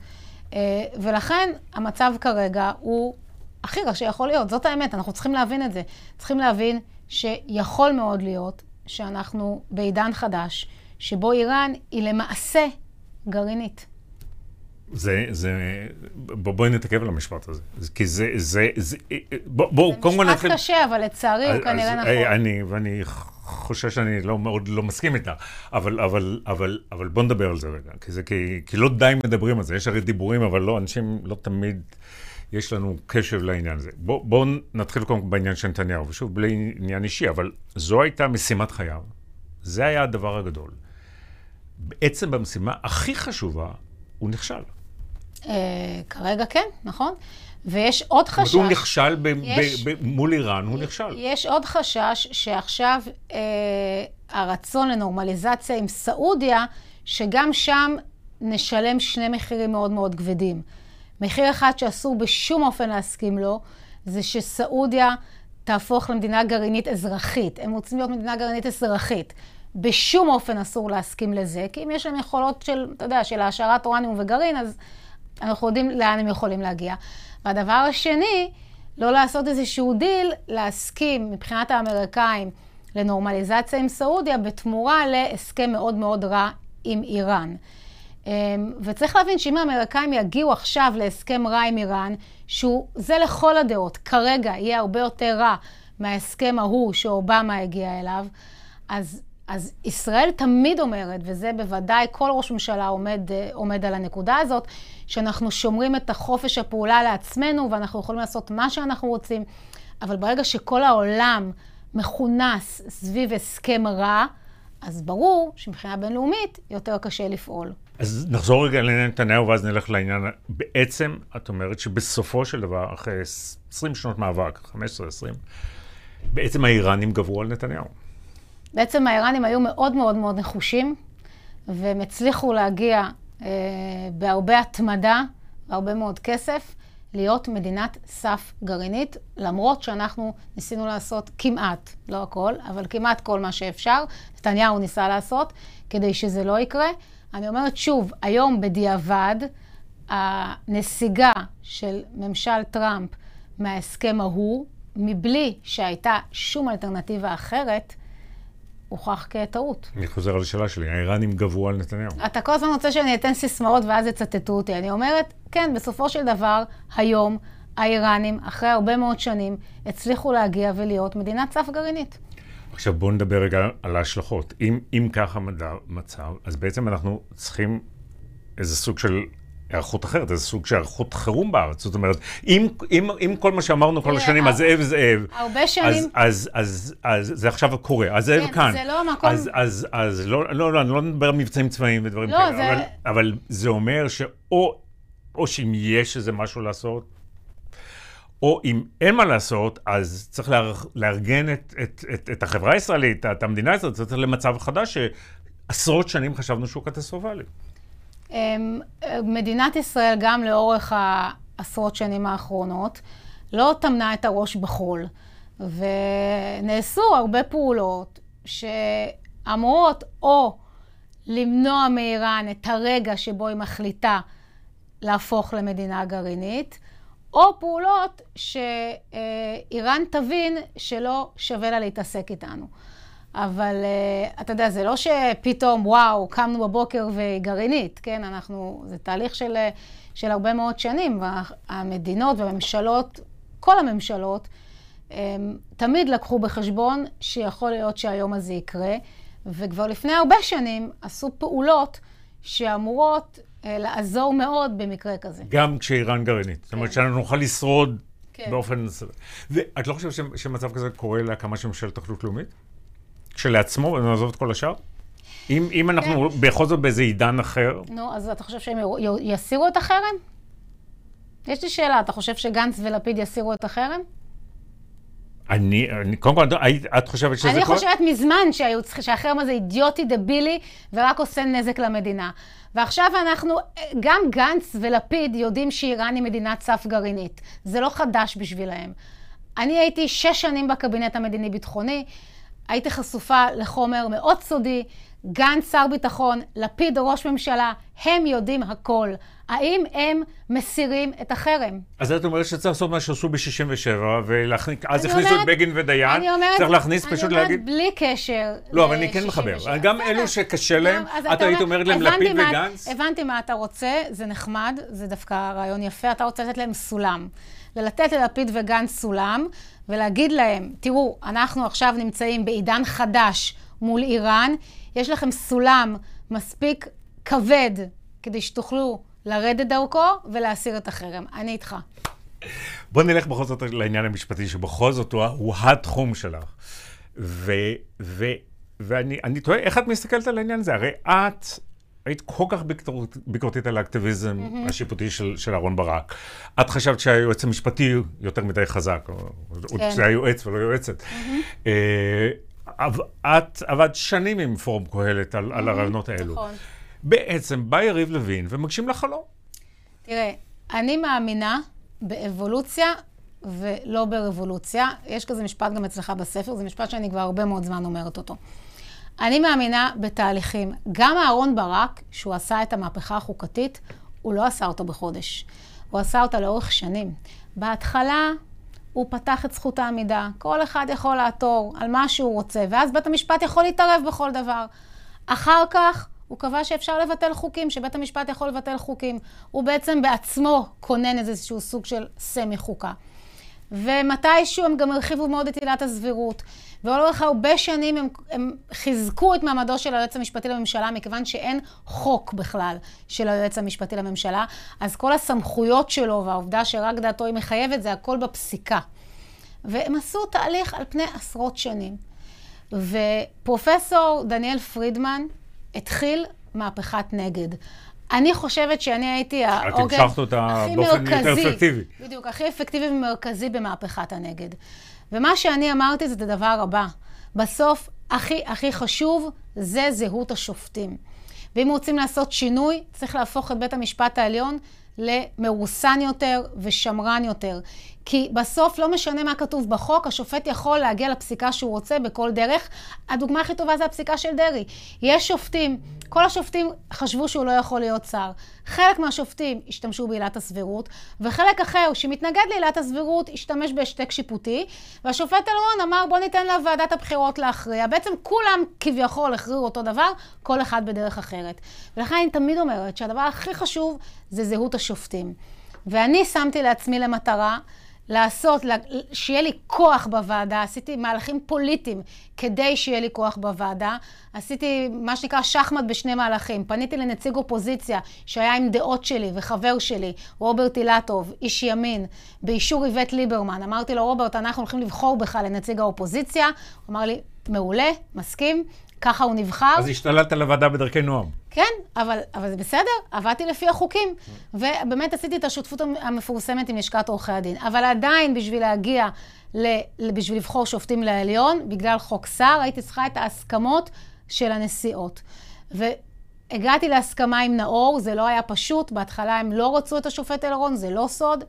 אה, ולכן המצב כרגע הוא הכי רע שיכול להיות. זאת האמת, אנחנו צריכים להבין את זה. צריכים להבין שיכול מאוד להיות שאנחנו בעידן חדש, שבו איראן היא למעשה גרעינית. זה, זה, בוא, בואי נתעכב על המשפט הזה, כי זה, זה, זה, בוא, בוא, קודם כל נתחיל... זה משפט קשה, אבל לצערי הוא כנראה נכון. אני, ואני חושב שאני לא מאוד לא מסכים איתה, אבל, אבל, אבל, אבל בוא נדבר על זה רגע, כי, זה, כי, כי לא די מדברים על זה, יש הרי דיבורים, אבל לא, אנשים לא תמיד, יש לנו קשב לעניין הזה. בואו בוא נתחיל קודם כל בעניין של נתניהו, ושוב, בלי עניין אישי, אבל זו הייתה משימת חייו, זה היה הדבר הגדול. בעצם במשימה הכי חשובה, הוא נכשל. Uh, כרגע כן, נכון. ויש עוד חשש... הוא נכשל ב- יש, ב- ב- מול איראן, הוא נכשל. יש עוד חשש שעכשיו אה, הרצון לנורמליזציה עם סעודיה, שגם שם נשלם שני מחירים מאוד מאוד כבדים. מחיר אחד שאסור בשום אופן להסכים לו, זה שסעודיה תהפוך למדינה גרעינית אזרחית. הם רוצים להיות מדינה גרעינית אזרחית. בשום אופן אסור להסכים לזה, כי אם יש להם יכולות של, אתה יודע, של העשרת אורניום וגרעין, אז אנחנו יודעים לאן הם יכולים להגיע. והדבר השני, לא לעשות איזשהו דיל, להסכים מבחינת האמריקאים לנורמליזציה עם סעודיה בתמורה להסכם מאוד מאוד רע עם איראן. אמ, וצריך להבין שאם האמריקאים יגיעו עכשיו להסכם רע עם איראן, שהוא, זה לכל הדעות, כרגע יהיה הרבה יותר רע מההסכם ההוא שאובמה הגיע אליו, אז אז ישראל תמיד אומרת, וזה בוודאי כל ראש ממשלה עומד, אה, עומד על הנקודה הזאת, שאנחנו שומרים את החופש הפעולה לעצמנו ואנחנו יכולים לעשות מה שאנחנו רוצים, אבל ברגע שכל העולם מכונס סביב הסכם רע, אז ברור שמבחינה בינלאומית יותר קשה לפעול. אז נחזור רגע לעניין נתניהו ואז נלך לעניין. בעצם, את אומרת שבסופו של דבר, אחרי 20 שנות מאבק, 15-20, בעצם האיראנים גברו על נתניהו. בעצם האיראנים היו מאוד מאוד מאוד נחושים, והם הצליחו להגיע אה, בהרבה התמדה, והרבה מאוד כסף, להיות מדינת סף גרעינית, למרות שאנחנו ניסינו לעשות כמעט, לא הכל, אבל כמעט כל מה שאפשר, נתניהו ניסה לעשות, כדי שזה לא יקרה. אני אומרת שוב, היום בדיעבד, הנסיגה של ממשל טראמפ מההסכם ההוא, מבלי שהייתה שום אלטרנטיבה אחרת, הוכח כטעות. אני חוזר על השאלה שלי, האיראנים גברו על נתניהו. אתה כל הזמן רוצה שאני אתן סיסמאות ואז יצטטו אותי. אני אומרת, כן, בסופו של דבר, היום האיראנים, אחרי הרבה מאוד שנים, הצליחו להגיע ולהיות מדינת סף גרעינית. עכשיו בואו נדבר רגע על ההשלכות. אם, אם ככה מצב, אז בעצם אנחנו צריכים איזה סוג של היערכות אחרת, זה סוג של היערכות חירום בארץ. זאת אומרת, אם, אם, אם כל מה שאמרנו כל השנים, אז זאב זאב, הרבה שנים... אז, אז, אז, אז זה עכשיו קורה, אז זאב כן, כאן. זה לא המקום... אז, אז, אז לא, לא, לא, אני לא מדבר על מבצעים צבאיים ודברים לא, כאלה, זה... אבל, אבל זה אומר שאו או שאם יש איזה משהו לעשות, או אם אין מה לעשות, אז צריך לארגן את, את, את, את החברה הישראלית, את המדינה הזאת, צריך למצב חדש שעשרות שנים חשבנו שהוא קטסטרופלי. אמ, מדינת ישראל, גם לאורך העשרות שנים האחרונות, לא טמנה את הראש בחול. ונעשו הרבה פעולות שאמורות או למנוע מאיראן את הרגע שבו היא מחליטה להפוך למדינה גרעינית, או פעולות שאיראן תבין שלא שווה לה להתעסק איתנו. אבל uh, אתה יודע, זה לא שפתאום, וואו, קמנו בבוקר והיא גרעינית, כן? אנחנו, זה תהליך של, של הרבה מאוד שנים, והמדינות והממשלות, כל הממשלות, הם, תמיד לקחו בחשבון שיכול להיות שהיום הזה יקרה, וכבר לפני הרבה שנים עשו פעולות שאמורות uh, לעזור מאוד במקרה כזה. גם כשאיראן גרעינית. כן. זאת אומרת כן. שאנחנו נוכל לשרוד כן. באופן... ואת לא חושבת שמצב כזה קורה להקמה של ממשלת אחדות לאומית? כשלעצמו, ונעזוב את כל השאר? אם, אם אנחנו כן. בכל זאת באיזה עידן אחר... נו, אז אתה חושב שהם יסירו את החרם? יש לי שאלה, אתה חושב שגנץ ולפיד יסירו את החרם? אני, אני, קודם כל, את חושבת שזה אני כל... חושבת מזמן שהיו, שהחרם הזה אידיוטי, דבילי, ורק עושה נזק למדינה. ועכשיו אנחנו, גם גנץ ולפיד יודעים שאיראן היא מדינת סף גרעינית. זה לא חדש בשבילהם. אני הייתי שש שנים בקבינט המדיני-ביטחוני. הייתי חשופה לחומר מאוד סודי, גנץ שר ביטחון, לפיד ראש ממשלה, הם יודעים הכל. האם הם מסירים את החרם? אז את אומרת שצריך לעשות מה שעשו ב-67, ואז אני הכניסו את אומרת- בגין ודיין, אני אומרת, צריך להכניס אני פשוט אומרת להגיד... בלי קשר לא, אבל אני כן מחבר. 67. גם. אלו שקשה להם, את אתה היית אומר, אומרת להם לפיד וגנץ? הבנתי מה אתה רוצה, זה נחמד, זה דווקא רעיון יפה, אתה רוצה לתת להם סולם. ולתת ללפיד וגנץ סולם, ולהגיד להם, תראו, אנחנו עכשיו נמצאים בעידן חדש מול איראן, יש לכם סולם מספיק כבד כדי שתוכלו לרדת דרכו ולהסיר את החרם. אני איתך. בוא נלך בכל זאת לעניין המשפטי, שבכל זאת הוא, הוא התחום שלך. ו, ו, ואני אני תוהה, איך את מסתכלת על העניין הזה? הרי את היית כל כך ביקורת, ביקורתית על האקטיביזם mm-hmm. השיפוטי של, של אהרן ברק. את חשבת שהיועץ המשפטי יותר מדי חזק, או כן. היה יועץ ולא יועצת. Mm-hmm. את עבדת שנים עם פורום קהלת על, mm-hmm. על הרעיונות האלו. נכון. בעצם בא יריב לוין ומגשים לך חלום. תראה, אני מאמינה באבולוציה ולא ברבולוציה. יש כזה משפט גם אצלך בספר, זה משפט שאני כבר הרבה מאוד זמן אומרת אותו. אני מאמינה בתהליכים. גם אהרון ברק, שהוא עשה את המהפכה החוקתית, הוא לא עשה אותו בחודש. הוא עשה אותה לאורך שנים. בהתחלה הוא פתח את זכות העמידה. כל אחד יכול לעתור על מה שהוא רוצה, ואז בית המשפט יכול להתערב בכל דבר. אחר כך הוא קבע שאפשר לבטל חוקים, שבית המשפט יכול לבטל חוקים. הוא בעצם בעצמו כונן איזשהו סוג של סמי חוקה. ומתישהו הם גם הרחיבו מאוד את עילת הסבירות. ולאורך הרבה שנים הם, הם חיזקו את מעמדו של היועץ המשפטי לממשלה, מכיוון שאין חוק בכלל של היועץ המשפטי לממשלה, אז כל הסמכויות שלו והעובדה שרק דעתו היא מחייבת, זה הכל בפסיקה. והם עשו תהליך על פני עשרות שנים. ופרופסור דניאל פרידמן התחיל מהפכת נגד. אני חושבת שאני הייתי העוגן המשכת אותה הכי באופן יותר מרכזי. אפקטיבי. בדיוק, הכי אפקטיבי ומרכזי במהפכת הנגד. ומה שאני אמרתי זה את הדבר הבא. בסוף, הכי הכי חשוב זה זהות השופטים. ואם רוצים לעשות שינוי, צריך להפוך את בית המשפט העליון למרוסן יותר ושמרן יותר. כי בסוף לא משנה מה כתוב בחוק, השופט יכול להגיע לפסיקה שהוא רוצה בכל דרך. הדוגמה הכי טובה זה הפסיקה של דרעי. יש שופטים, כל השופטים חשבו שהוא לא יכול להיות שר. חלק מהשופטים השתמשו בעילת הסבירות, וחלק אחר שמתנגד לעילת הסבירות השתמש בהשתק שיפוטי, והשופט אלרון אמר בוא ניתן לוועדת הבחירות להכריע. בעצם כולם כביכול הכריעו אותו דבר, כל אחד בדרך אחרת. ולכן אני תמיד אומרת שהדבר הכי חשוב זה זהות השופטים. ואני שמתי לעצמי למטרה לעשות, שיהיה לי כוח בוועדה, עשיתי מהלכים פוליטיים כדי שיהיה לי כוח בוועדה. עשיתי מה שנקרא שחמט בשני מהלכים. פניתי לנציג אופוזיציה שהיה עם דעות שלי וחבר שלי, רוברט אילטוב, איש ימין, באישור איווט ליברמן. אמרתי לו, רוברט, אנחנו הולכים לבחור בך לנציג האופוזיציה. הוא אמר לי, מעולה, מסכים. ככה הוא נבחר. אז השתלטת לוועדה בדרכי נועם. כן, אבל, אבל זה בסדר, עבדתי לפי החוקים. ובאמת עשיתי את השותפות המפורסמת עם לשכת עורכי הדין. אבל עדיין, בשביל להגיע, ל, בשביל לבחור שופטים לעליון, בגלל חוק שר, הייתי צריכה את ההסכמות של הנשיאות. והגעתי להסכמה עם נאור, זה לא היה פשוט. בהתחלה הם לא רצו את השופט אלרון, זה לא סוד.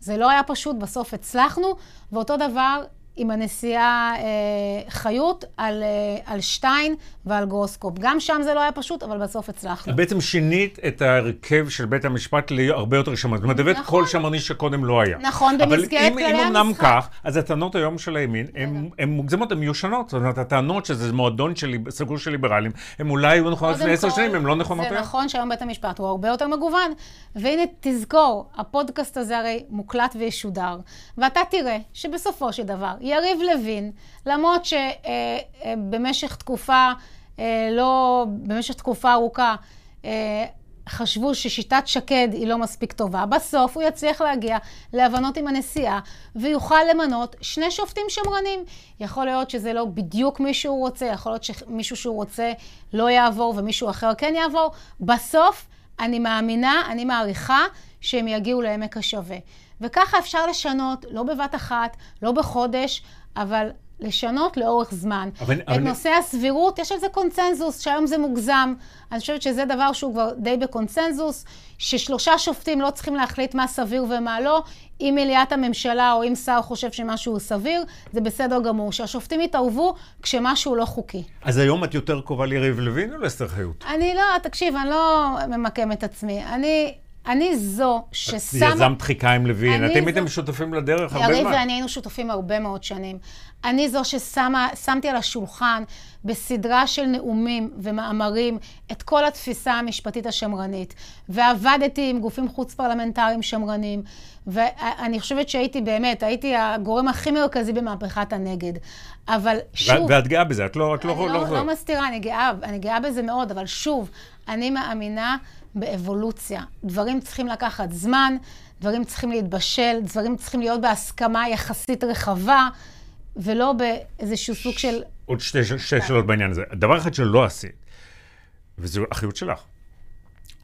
זה לא היה פשוט, בסוף הצלחנו. ואותו דבר עם הנשיאה אה, חיות על, אה, על שטיין ועל גרוסקופ. גם שם זה לא היה פשוט, אבל בסוף הצלחנו. בעצם שינית את ההרכב של בית המשפט להרבה יותר שמרני. זאת אומרת, נכון. כל שמרני שקודם לא היה. נכון, במסגרת כללי אבל אם, אמנם המשחק. כך, אז הטענות היום של הימין הן מוגזמות, הן מיושנות. זאת אומרת, הטענות שזה מועדון של, סגור של ליברלים, הן אולי היו נכונות לפני עשר שנים, הן לא נכונות זה היום. נכון שהיום בית המשפט הוא הרבה יותר מגוון. והנה, תזכור, הפודקאסט הזה הרי מוקלט וישודר, ואתה תראה שבסופו של דבר, יריב לוין, למרות שבמשך תקופה, אה, לא, במשך תקופה ארוכה, אה, חשבו ששיטת שקד היא לא מספיק טובה. בסוף הוא יצליח להגיע להבנות עם הנשיאה ויוכל למנות שני שופטים שמרנים. יכול להיות שזה לא בדיוק מי שהוא רוצה, יכול להיות שמישהו שהוא רוצה לא יעבור ומישהו אחר כן יעבור. בסוף אני מאמינה, אני מעריכה שהם יגיעו לעמק השווה. וככה אפשר לשנות, לא בבת אחת, לא בחודש, אבל לשנות לאורך זמן. אבל- את אבל- נושא הסבירות, יש על זה קונצנזוס, שהיום זה מוגזם. אני חושבת שזה דבר שהוא כבר די בקונצנזוס, ששלושה שופטים לא צריכים להחליט מה סביר ומה לא. אם מליאת הממשלה או אם שר חושב שמשהו הוא סביר, זה בסדר גמור. שהשופטים יתערבו כשמשהו לא חוקי. אז היום את יותר קרובה ליריב לוין או לאסתר חיות? אני לא, תקשיב, אני לא ממקם את עצמי. אני, אני זו ששמה... יזמת דחיקה עם לוין, אתם זו- הייתם שותפים לדרך הרבה יריב זמן. ואני היינו שותפים הרבה מאוד שנים. אני זו ששמתי על השולחן בסדרה של נאומים ומאמרים את כל התפיסה המשפטית השמרנית, ועבדתי עם גופים חוץ-פרלמנטריים שמרנים, ואני חושבת שהייתי באמת, הייתי הגורם הכי מרכזי במהפכת הנגד. אבל שוב... ואת גאה בזה, את לא... את לא, אני לא, לא, לא מסתירה, אני גאה, אני גאה בזה מאוד, אבל שוב, אני מאמינה באבולוציה. דברים צריכים לקחת זמן, דברים צריכים להתבשל, דברים צריכים להיות בהסכמה יחסית רחבה, ולא באיזשהו סוג של... עוד שתי, שאלות בעניין הזה. דבר אחד שלא עשית, וזו אחריות שלך,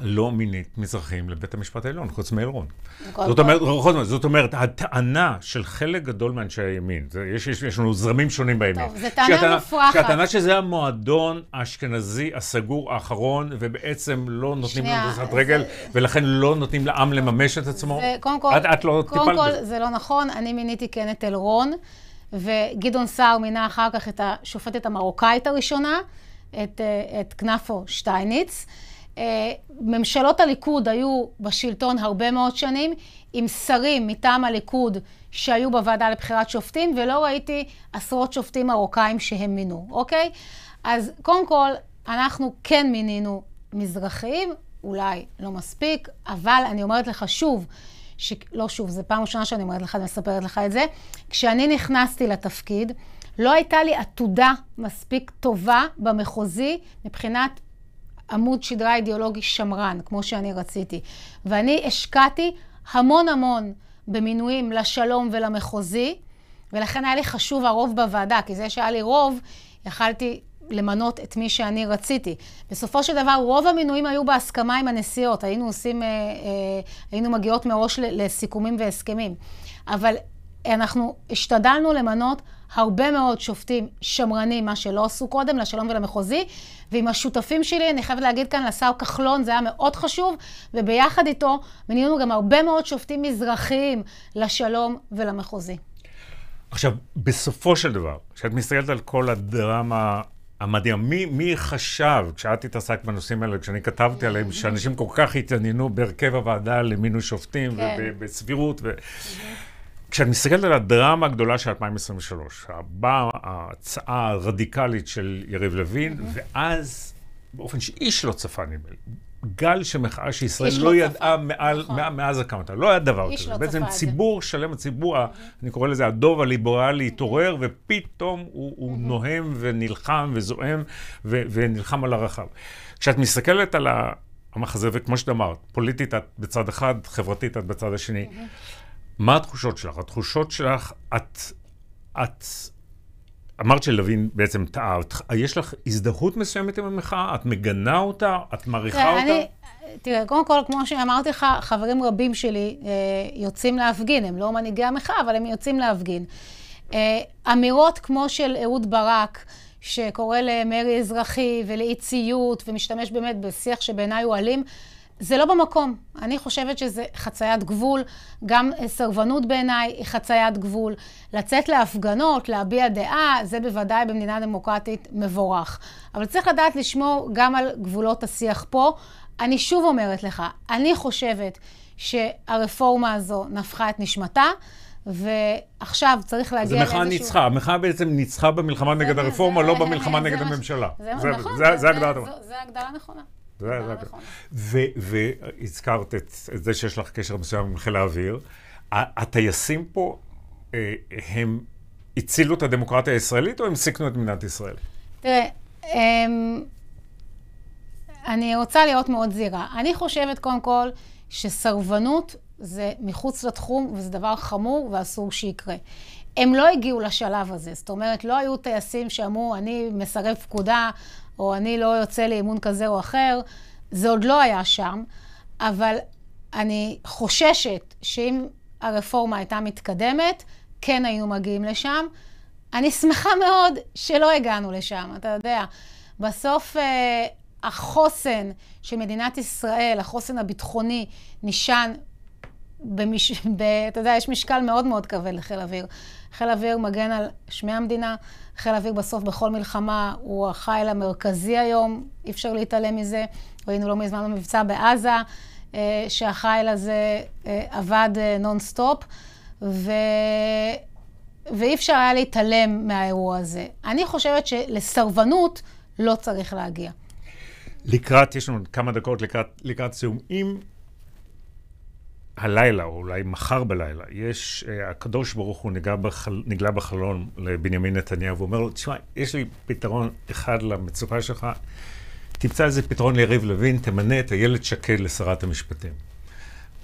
לא מינית מזרחים לבית המשפט העליון, חוץ מאלרון. כל- זאת אומרת, זאת אומרת, הטענה של חלק גדול מאנשי הימין, זה, יש, יש, יש לנו זרמים שונים בימין. טוב, זו טענה מופרכת. שהטענה שזה המועדון האשכנזי הסגור האחרון, ובעצם לא נותנים לנו דריסת זה- רגל, ולכן לא נותנים לעם לממש את עצמו. וקודם כל, את, את לא קודם טיפלת כל. זה לא נכון, אני מיניתי כן את אלרון, וגדעון סער מינה אחר כך את השופטת המרוקאית הראשונה, את, אה, את כנפו שטייניץ. אה, ממשלות הליכוד היו בשלטון הרבה מאוד שנים, עם שרים מטעם הליכוד שהיו בוועדה לבחירת שופטים, ולא ראיתי עשרות שופטים מרוקאים שהם מינו, אוקיי? אז קודם כל, אנחנו כן מינינו מזרחיים, אולי לא מספיק, אבל אני אומרת לך שוב, ש... לא שוב, זו פעם ראשונה שאני אומרת לך, אני מספרת לך את זה. כשאני נכנסתי לתפקיד, לא הייתה לי עתודה מספיק טובה במחוזי מבחינת עמוד שדרה אידיאולוגי שמרן, כמו שאני רציתי. ואני השקעתי המון המון במינויים לשלום ולמחוזי, ולכן היה לי חשוב הרוב בוועדה, כי זה שהיה לי רוב, יכלתי למנות את מי שאני רציתי. בסופו של דבר, רוב המינויים היו בהסכמה עם הנשיאות. היינו עושים, אה, אה, היינו מגיעות מראש לסיכומים והסכמים. אבל אנחנו השתדלנו למנות הרבה מאוד שופטים שמרנים, מה שלא עשו קודם, לשלום ולמחוזי, ועם השותפים שלי, אני חייבת להגיד כאן, לשר כחלון, זה היה מאוד חשוב, וביחד איתו מינינו גם הרבה מאוד שופטים מזרחיים לשלום ולמחוזי. עכשיו, בסופו של דבר, כשאת מסתכלת על כל הדרמה המדהימה, מי, מי חשב, כשאת התעסקת בנושאים האלה, כשאני כתבתי עליהם, שאנשים כל כך התעניינו בהרכב הוועדה למינוי שופטים כן. ובסבירות, ו... כשאת מסתכלת על הדרמה הגדולה של 2023, הבאה ההצעה הרדיקלית של יריב לוין, ואז, באופן שאיש לא צפה נדמה לי, גל של מחאה שישראל לא לא ידעה מעל, נכון. מא- מאז הקמתה. לא היה דבר כזה. לא בעצם את זה. ציבור שלם, הציבור, ה- אני קורא לזה הדוב הליברלי, התעורר, ופתאום הוא, הוא נוהם ונלחם וזועם ו- ונלחם על הרחב. כשאת מסתכלת על המחזה, וכמו שאת אמרת, פוליטית את בצד אחד, חברתית את בצד השני, מה התחושות שלך? התחושות שלך, את... את... אמרת שלוין בעצם טעה, יש לך הזדהות מסוימת עם המחאה? את מגנה אותה? את מעריכה תראה, אותה? אני, תראה, קודם כל, כמו שאמרתי לך, חברים רבים שלי אה, יוצאים להפגין, הם לא מנהיגי המחאה, אבל הם יוצאים להפגין. אה, אמירות כמו של אהוד ברק, שקורא למרי אזרחי ולאי ציות, ומשתמש באמת בשיח שבעיניי הוא אלים, זה לא במקום. אני חושבת שזה חציית גבול, גם אה, סרבנות בעיניי היא חציית גבול. לצאת להפגנות, להביע דעה, זה בוודאי במדינה דמוקרטית מבורך. אבל צריך לדעת לשמור גם על גבולות השיח פה. אני שוב אומרת לך, אני חושבת שהרפורמה הזו נפחה את נשמתה, ועכשיו צריך להגיע המחאה ניצחה, המחחה בעצם ניצחה במלחמה נגד זה- הרפורמה, זה- לא זה- במלחמה זה נגד הממשלה. זה זה- נכון, זה- זה הגדרה נכונה. זה- זה- נכונה. ו- והזכרת את את זה שיש לך קשר מסוים עם חיל האוויר. הטייסים פה, אה, הם הצילו את הדמוקרטיה הישראלית או הם סיכנו את מדינת ישראל? תראה, אמ, אני רוצה להיות מאוד זהירה. אני חושבת, קודם כל, שסרבנות זה מחוץ לתחום, וזה דבר חמור ואסור שיקרה. הם לא הגיעו לשלב הזה. זאת אומרת, לא היו טייסים שאמרו, אני מסרב פקודה, או אני לא יוצא לאימון כזה או אחר. זה עוד לא היה שם, אבל אני חוששת שאם הרפורמה הייתה מתקדמת, כן היינו מגיעים לשם. אני שמחה מאוד שלא הגענו לשם, אתה יודע. בסוף אה, החוסן של מדינת ישראל, החוסן הביטחוני, נשען במש... ב... אתה יודע, יש משקל מאוד מאוד כבד לחיל אוויר. חיל אוויר מגן על שמי המדינה, חיל אוויר בסוף בכל מלחמה הוא החיל המרכזי היום, אי אפשר להתעלם מזה. ראינו לא מזמן במבצע בעזה, אה, שהחיל הזה אה, עבד נונסטופ, ו... ואי אפשר היה להתעלם מהאירוע הזה. אני חושבת שלסרבנות לא צריך להגיע. לקראת, יש לנו כמה דקות לקראת, לקראת סיום. אם הלילה, או אולי מחר בלילה, יש, אה, הקדוש ברוך הוא נגע בחל, נגלה בחלון לבנימין נתניהו ואומר לו, תשמע, יש לי פתרון אחד למצוקה שלך, תמצא איזה פתרון ליריב לוין, תמנה את איילת שקד לשרת המשפטים.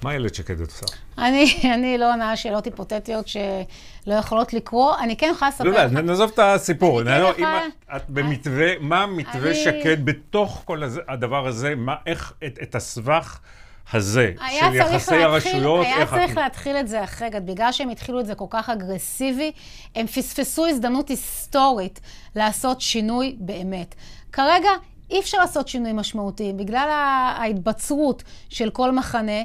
מה איילת שקד עושה? אני, אני לא עונה שאלות היפותטיות שלא יכולות לקרות. אני כן יכולה לספר לא, לא, נעזוב את הסיפור. אני כן יכולה... אם את, את במתווה, מה מתווה אני... שקד בתוך כל הדבר הזה, מה, איך, את, את הסבך הזה של יחסי להתחיל, הרשויות, היה צריך את... להתחיל את זה אחרת. בגלל שהם התחילו את זה כל כך אגרסיבי, הם פספסו הזדמנות היסטורית לעשות שינוי באמת. כרגע אי אפשר לעשות שינוי משמעותי, בגלל ההתבצרות של כל מחנה.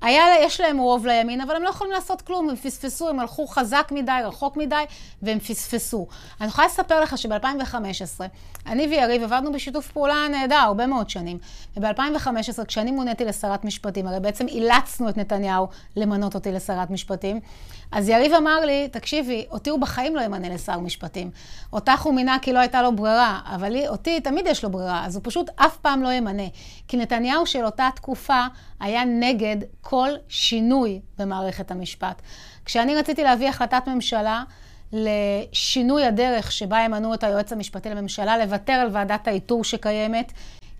היה, יש להם רוב לימין, אבל הם לא יכולים לעשות כלום, הם פספסו, הם הלכו חזק מדי, רחוק מדי, והם פספסו. אני יכולה לספר לך שב-2015, אני ויריב עבדנו בשיתוף פעולה נהדר, הרבה מאוד שנים. וב-2015, כשאני מוניתי לשרת משפטים, הרי בעצם אילצנו את נתניהו למנות אותי לשרת משפטים, אז יריב אמר לי, תקשיבי, אותי הוא בחיים לא ימנה לשר משפטים. אותך הוא מינה כי לא הייתה לו ברירה, אבל אותי תמיד יש לו ברירה, אז הוא פשוט אף פעם לא ימנה. כי נתניהו של אותה תקופה היה נגד כל שינוי במערכת המשפט. כשאני רציתי להביא החלטת ממשלה לשינוי הדרך שבה ימנו את היועץ המשפטי לממשלה, לוותר על ועדת האיתור שקיימת,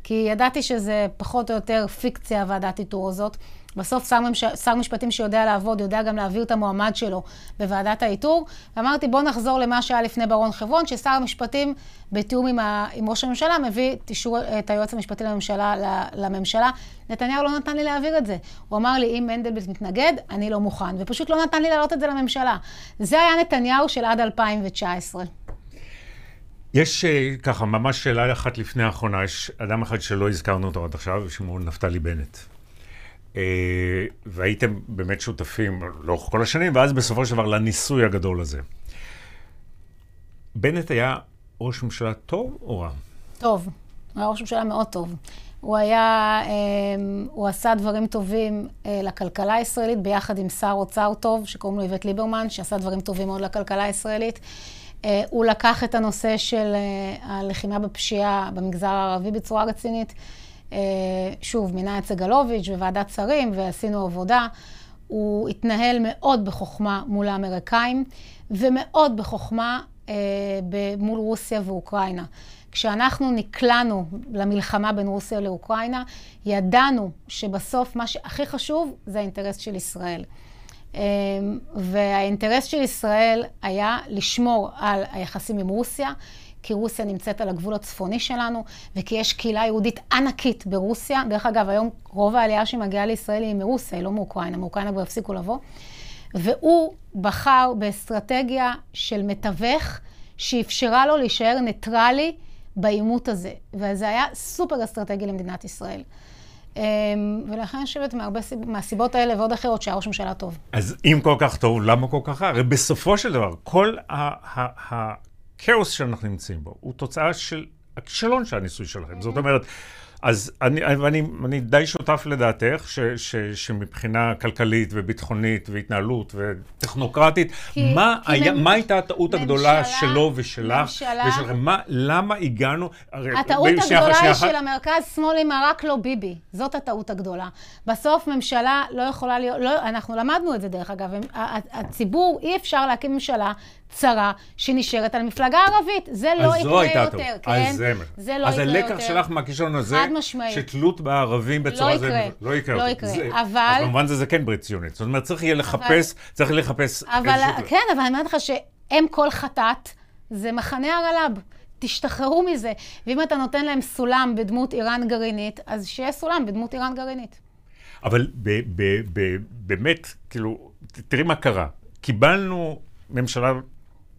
כי ידעתי שזה פחות או יותר פיקציה, ועדת איתור הזאת. בסוף שר, ממש... שר משפטים שיודע לעבוד, יודע גם להעביר את המועמד שלו בוועדת האיתור. ואמרתי, בואו נחזור למה שהיה לפני ברון חברון, ששר המשפטים, בתיאום עם, ה... עם ראש הממשלה, מביא תישור את היועץ המשפטי לממשלה, לממשלה. נתניהו לא נתן לי להעביר את זה. הוא אמר לי, אם מנדלבליט מתנגד, אני לא מוכן. ופשוט לא נתן לי להעלות את זה לממשלה. זה היה נתניהו של עד 2019. יש אה, ככה, ממש שאלה אחת לפני האחרונה, יש אדם אחד שלא הזכרנו אותו עד עכשיו, שמו נפתלי בנט. אה, והייתם באמת שותפים לאורך כל השנים, ואז בסופו של דבר לניסוי הגדול הזה. בנט היה ראש ממשלה טוב או רע? טוב, הוא היה ראש ממשלה מאוד טוב. הוא היה, אה, הוא עשה דברים טובים לכלכלה הישראלית ביחד עם שר אוצר טוב, שקוראים לו איווט ליברמן, שעשה דברים טובים מאוד לכלכלה הישראלית. אה, הוא לקח את הנושא של אה, הלחימה בפשיעה במגזר הערבי בצורה רצינית. אה, שוב, מינה את סגלוביץ' בוועדת שרים ועשינו עבודה. הוא התנהל מאוד בחוכמה מול האמריקאים ומאוד בחוכמה מול רוסיה ואוקראינה. כשאנחנו נקלענו למלחמה בין רוסיה לאוקראינה, ידענו שבסוף מה שהכי חשוב זה האינטרס של ישראל. אמ, והאינטרס של ישראל היה לשמור על היחסים עם רוסיה, כי רוסיה נמצאת על הגבול הצפוני שלנו, וכי יש קהילה יהודית ענקית ברוסיה. דרך אגב, היום רוב העלייה שמגיעה לישראל היא מרוסיה, היא לא מאוקראינה, מאוקראינה כבר הפסיקו לבוא. והוא בחר באסטרטגיה של מתווך שאפשרה לו להישאר ניטרלי בעימות הזה. וזה היה סופר אסטרטגי למדינת ישראל. אמ, ולכן אני חושבת מהסיבות האלה ועוד אחרות שהיה ראש ממשלה טוב. אז אם כל כך טוב, למה כל כך רע? הרי בסופו של דבר, כל הכאוס שאנחנו נמצאים בו הוא תוצאה של הכישלון של הניסוי שלכם. זאת אומרת... אז אני, אני, אני די שותף לדעתך, ש, ש, שמבחינה כלכלית וביטחונית והתנהלות וטכנוקרטית, כי, מה, כי היה, מ... מה הייתה הטעות ממשלה, הגדולה שלו ושלך ממשלה, ושלכם? מה, למה הגענו... הטעות הגדולה שנייה, היא של המרכז-שמאל עם הרק לא ביבי. זאת הטעות הגדולה. בסוף ממשלה לא יכולה להיות... לא, אנחנו למדנו את זה דרך אגב. הציבור, אי אפשר להקים ממשלה צרה שנשארת על מפלגה ערבית. זה לא יקרה יותר, כן? אז זה, זה לא יקרה יותר. אז הלקח שלך מהכישלון הזה, שתלות בערבים בצורה לא יקרה, לא יקרה. לא יקרה, זה, אבל... אז במובן זה זה כן ברית ציונית. זאת אומרת, צריך יהיה לחפש, אבל... צריך לחפש... אבל, איזשהו... כן, אבל אני אומרת לך שאם כל חטאת, זה מחנה הרל"ב. תשתחררו מזה. ואם אתה נותן להם סולם בדמות איראן גרעינית, אז שיהיה סולם בדמות איראן גרעינית. אבל ב- ב- ב- באמת, כאילו, תראי מה קרה. קיבלנו ממשלה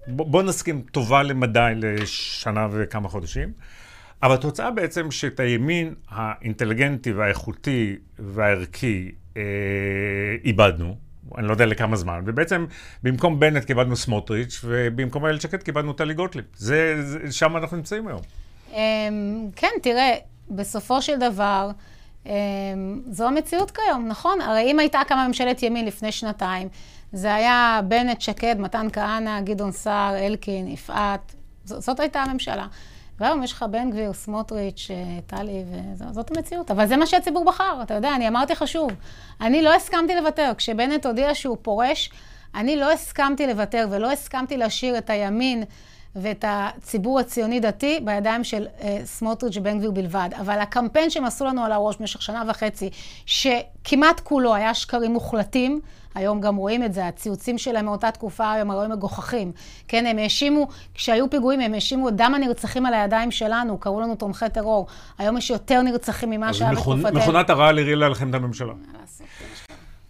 בוא נסכים, טובה למדי לשנה וכמה חודשים. אבל התוצאה בעצם שאת הימין האינטליגנטי והאיכותי והערכי אה, איבדנו, אני לא יודע לכמה זמן, ובעצם במקום בנט קיבלנו סמוטריץ', ובמקום איילת שקד קיבלנו טלי גוטליב. זה, זה, שם אנחנו נמצאים היום. אמ, כן, תראה, בסופו של דבר, אמ, זו המציאות כיום, נכון? הרי אם הייתה קמה ממשלת ימין לפני שנתיים, זה היה בנט, שקד, מתן כהנא, גדעון סער, אלקין, יפעת, זאת הייתה הממשלה. והיום יש לך בן גביר, סמוטריץ', אה, טלי, וזאת המציאות. אבל זה מה שהציבור בחר, אתה יודע, אני אמרתי לך שוב, אני לא הסכמתי לוותר. כשבנט הודיע שהוא פורש, אני לא הסכמתי לוותר ולא הסכמתי להשאיר את הימין ואת הציבור הציוני-דתי בידיים של אה, סמוטריץ' ובן גביר בלבד. אבל הקמפיין שהם עשו לנו על הראש במשך שנה וחצי, שכמעט כולו היה שקרים מוחלטים, היום גם רואים את זה, הציוצים שלהם מאותה תקופה היום הרי מגוחכים. כן, הם האשימו, כשהיו פיגועים, הם האשימו את דם הנרצחים על הידיים שלנו, קראו לנו תומכי טרור. היום יש יותר נרצחים ממה שהיה בתקופתנו. אז מכונת הרעל הרילה לכם את הממשלה.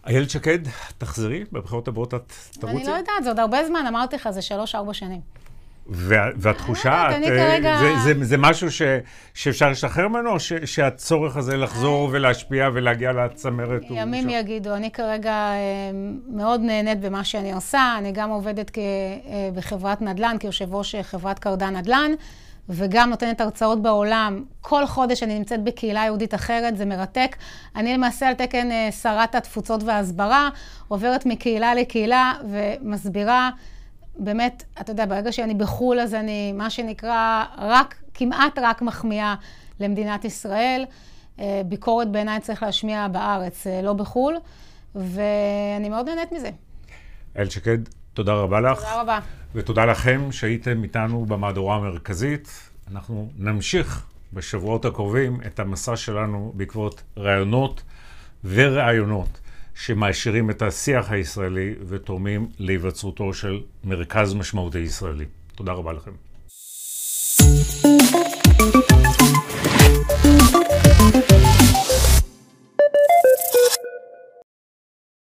איילת שקד, תחזרי, בבחירות הבאות את תרוצי? אני לא יודעת, זה עוד הרבה זמן, אמרתי לך, זה שלוש-ארבע שנים. והתחושה, אה, זה משהו שאפשר לשחרר ממנו, או שהצורך הזה לחזור אה. ולהשפיע ולהגיע לצמרת הוא... ימים יגידו, אני כרגע אה, מאוד נהנית במה שאני עושה, אני גם עובדת בחברת נדל"ן, כיושב ראש חברת קרדן נדל"ן, וגם נותנת הרצאות בעולם. כל חודש אני נמצאת בקהילה יהודית אחרת, זה מרתק. אני למעשה על תקן שרת התפוצות וההסברה, עוברת מקהילה לקהילה ומסבירה. באמת, אתה יודע, ברגע שאני בחו"ל, אז אני, מה שנקרא, רק, כמעט רק מחמיאה למדינת ישראל. אה, ביקורת בעיניי צריך להשמיע בארץ, אה, לא בחו"ל, ואני מאוד נהנית מזה. איילת שקד, תודה רבה לך. תודה רבה. ותודה לכם שהייתם איתנו במהדורה המרכזית. אנחנו נמשיך בשבועות הקרובים את המסע שלנו בעקבות רעיונות ורעיונות. שמעשירים את השיח הישראלי ותורמים להיווצרותו של מרכז משמעותי ישראלי. תודה רבה לכם. thank you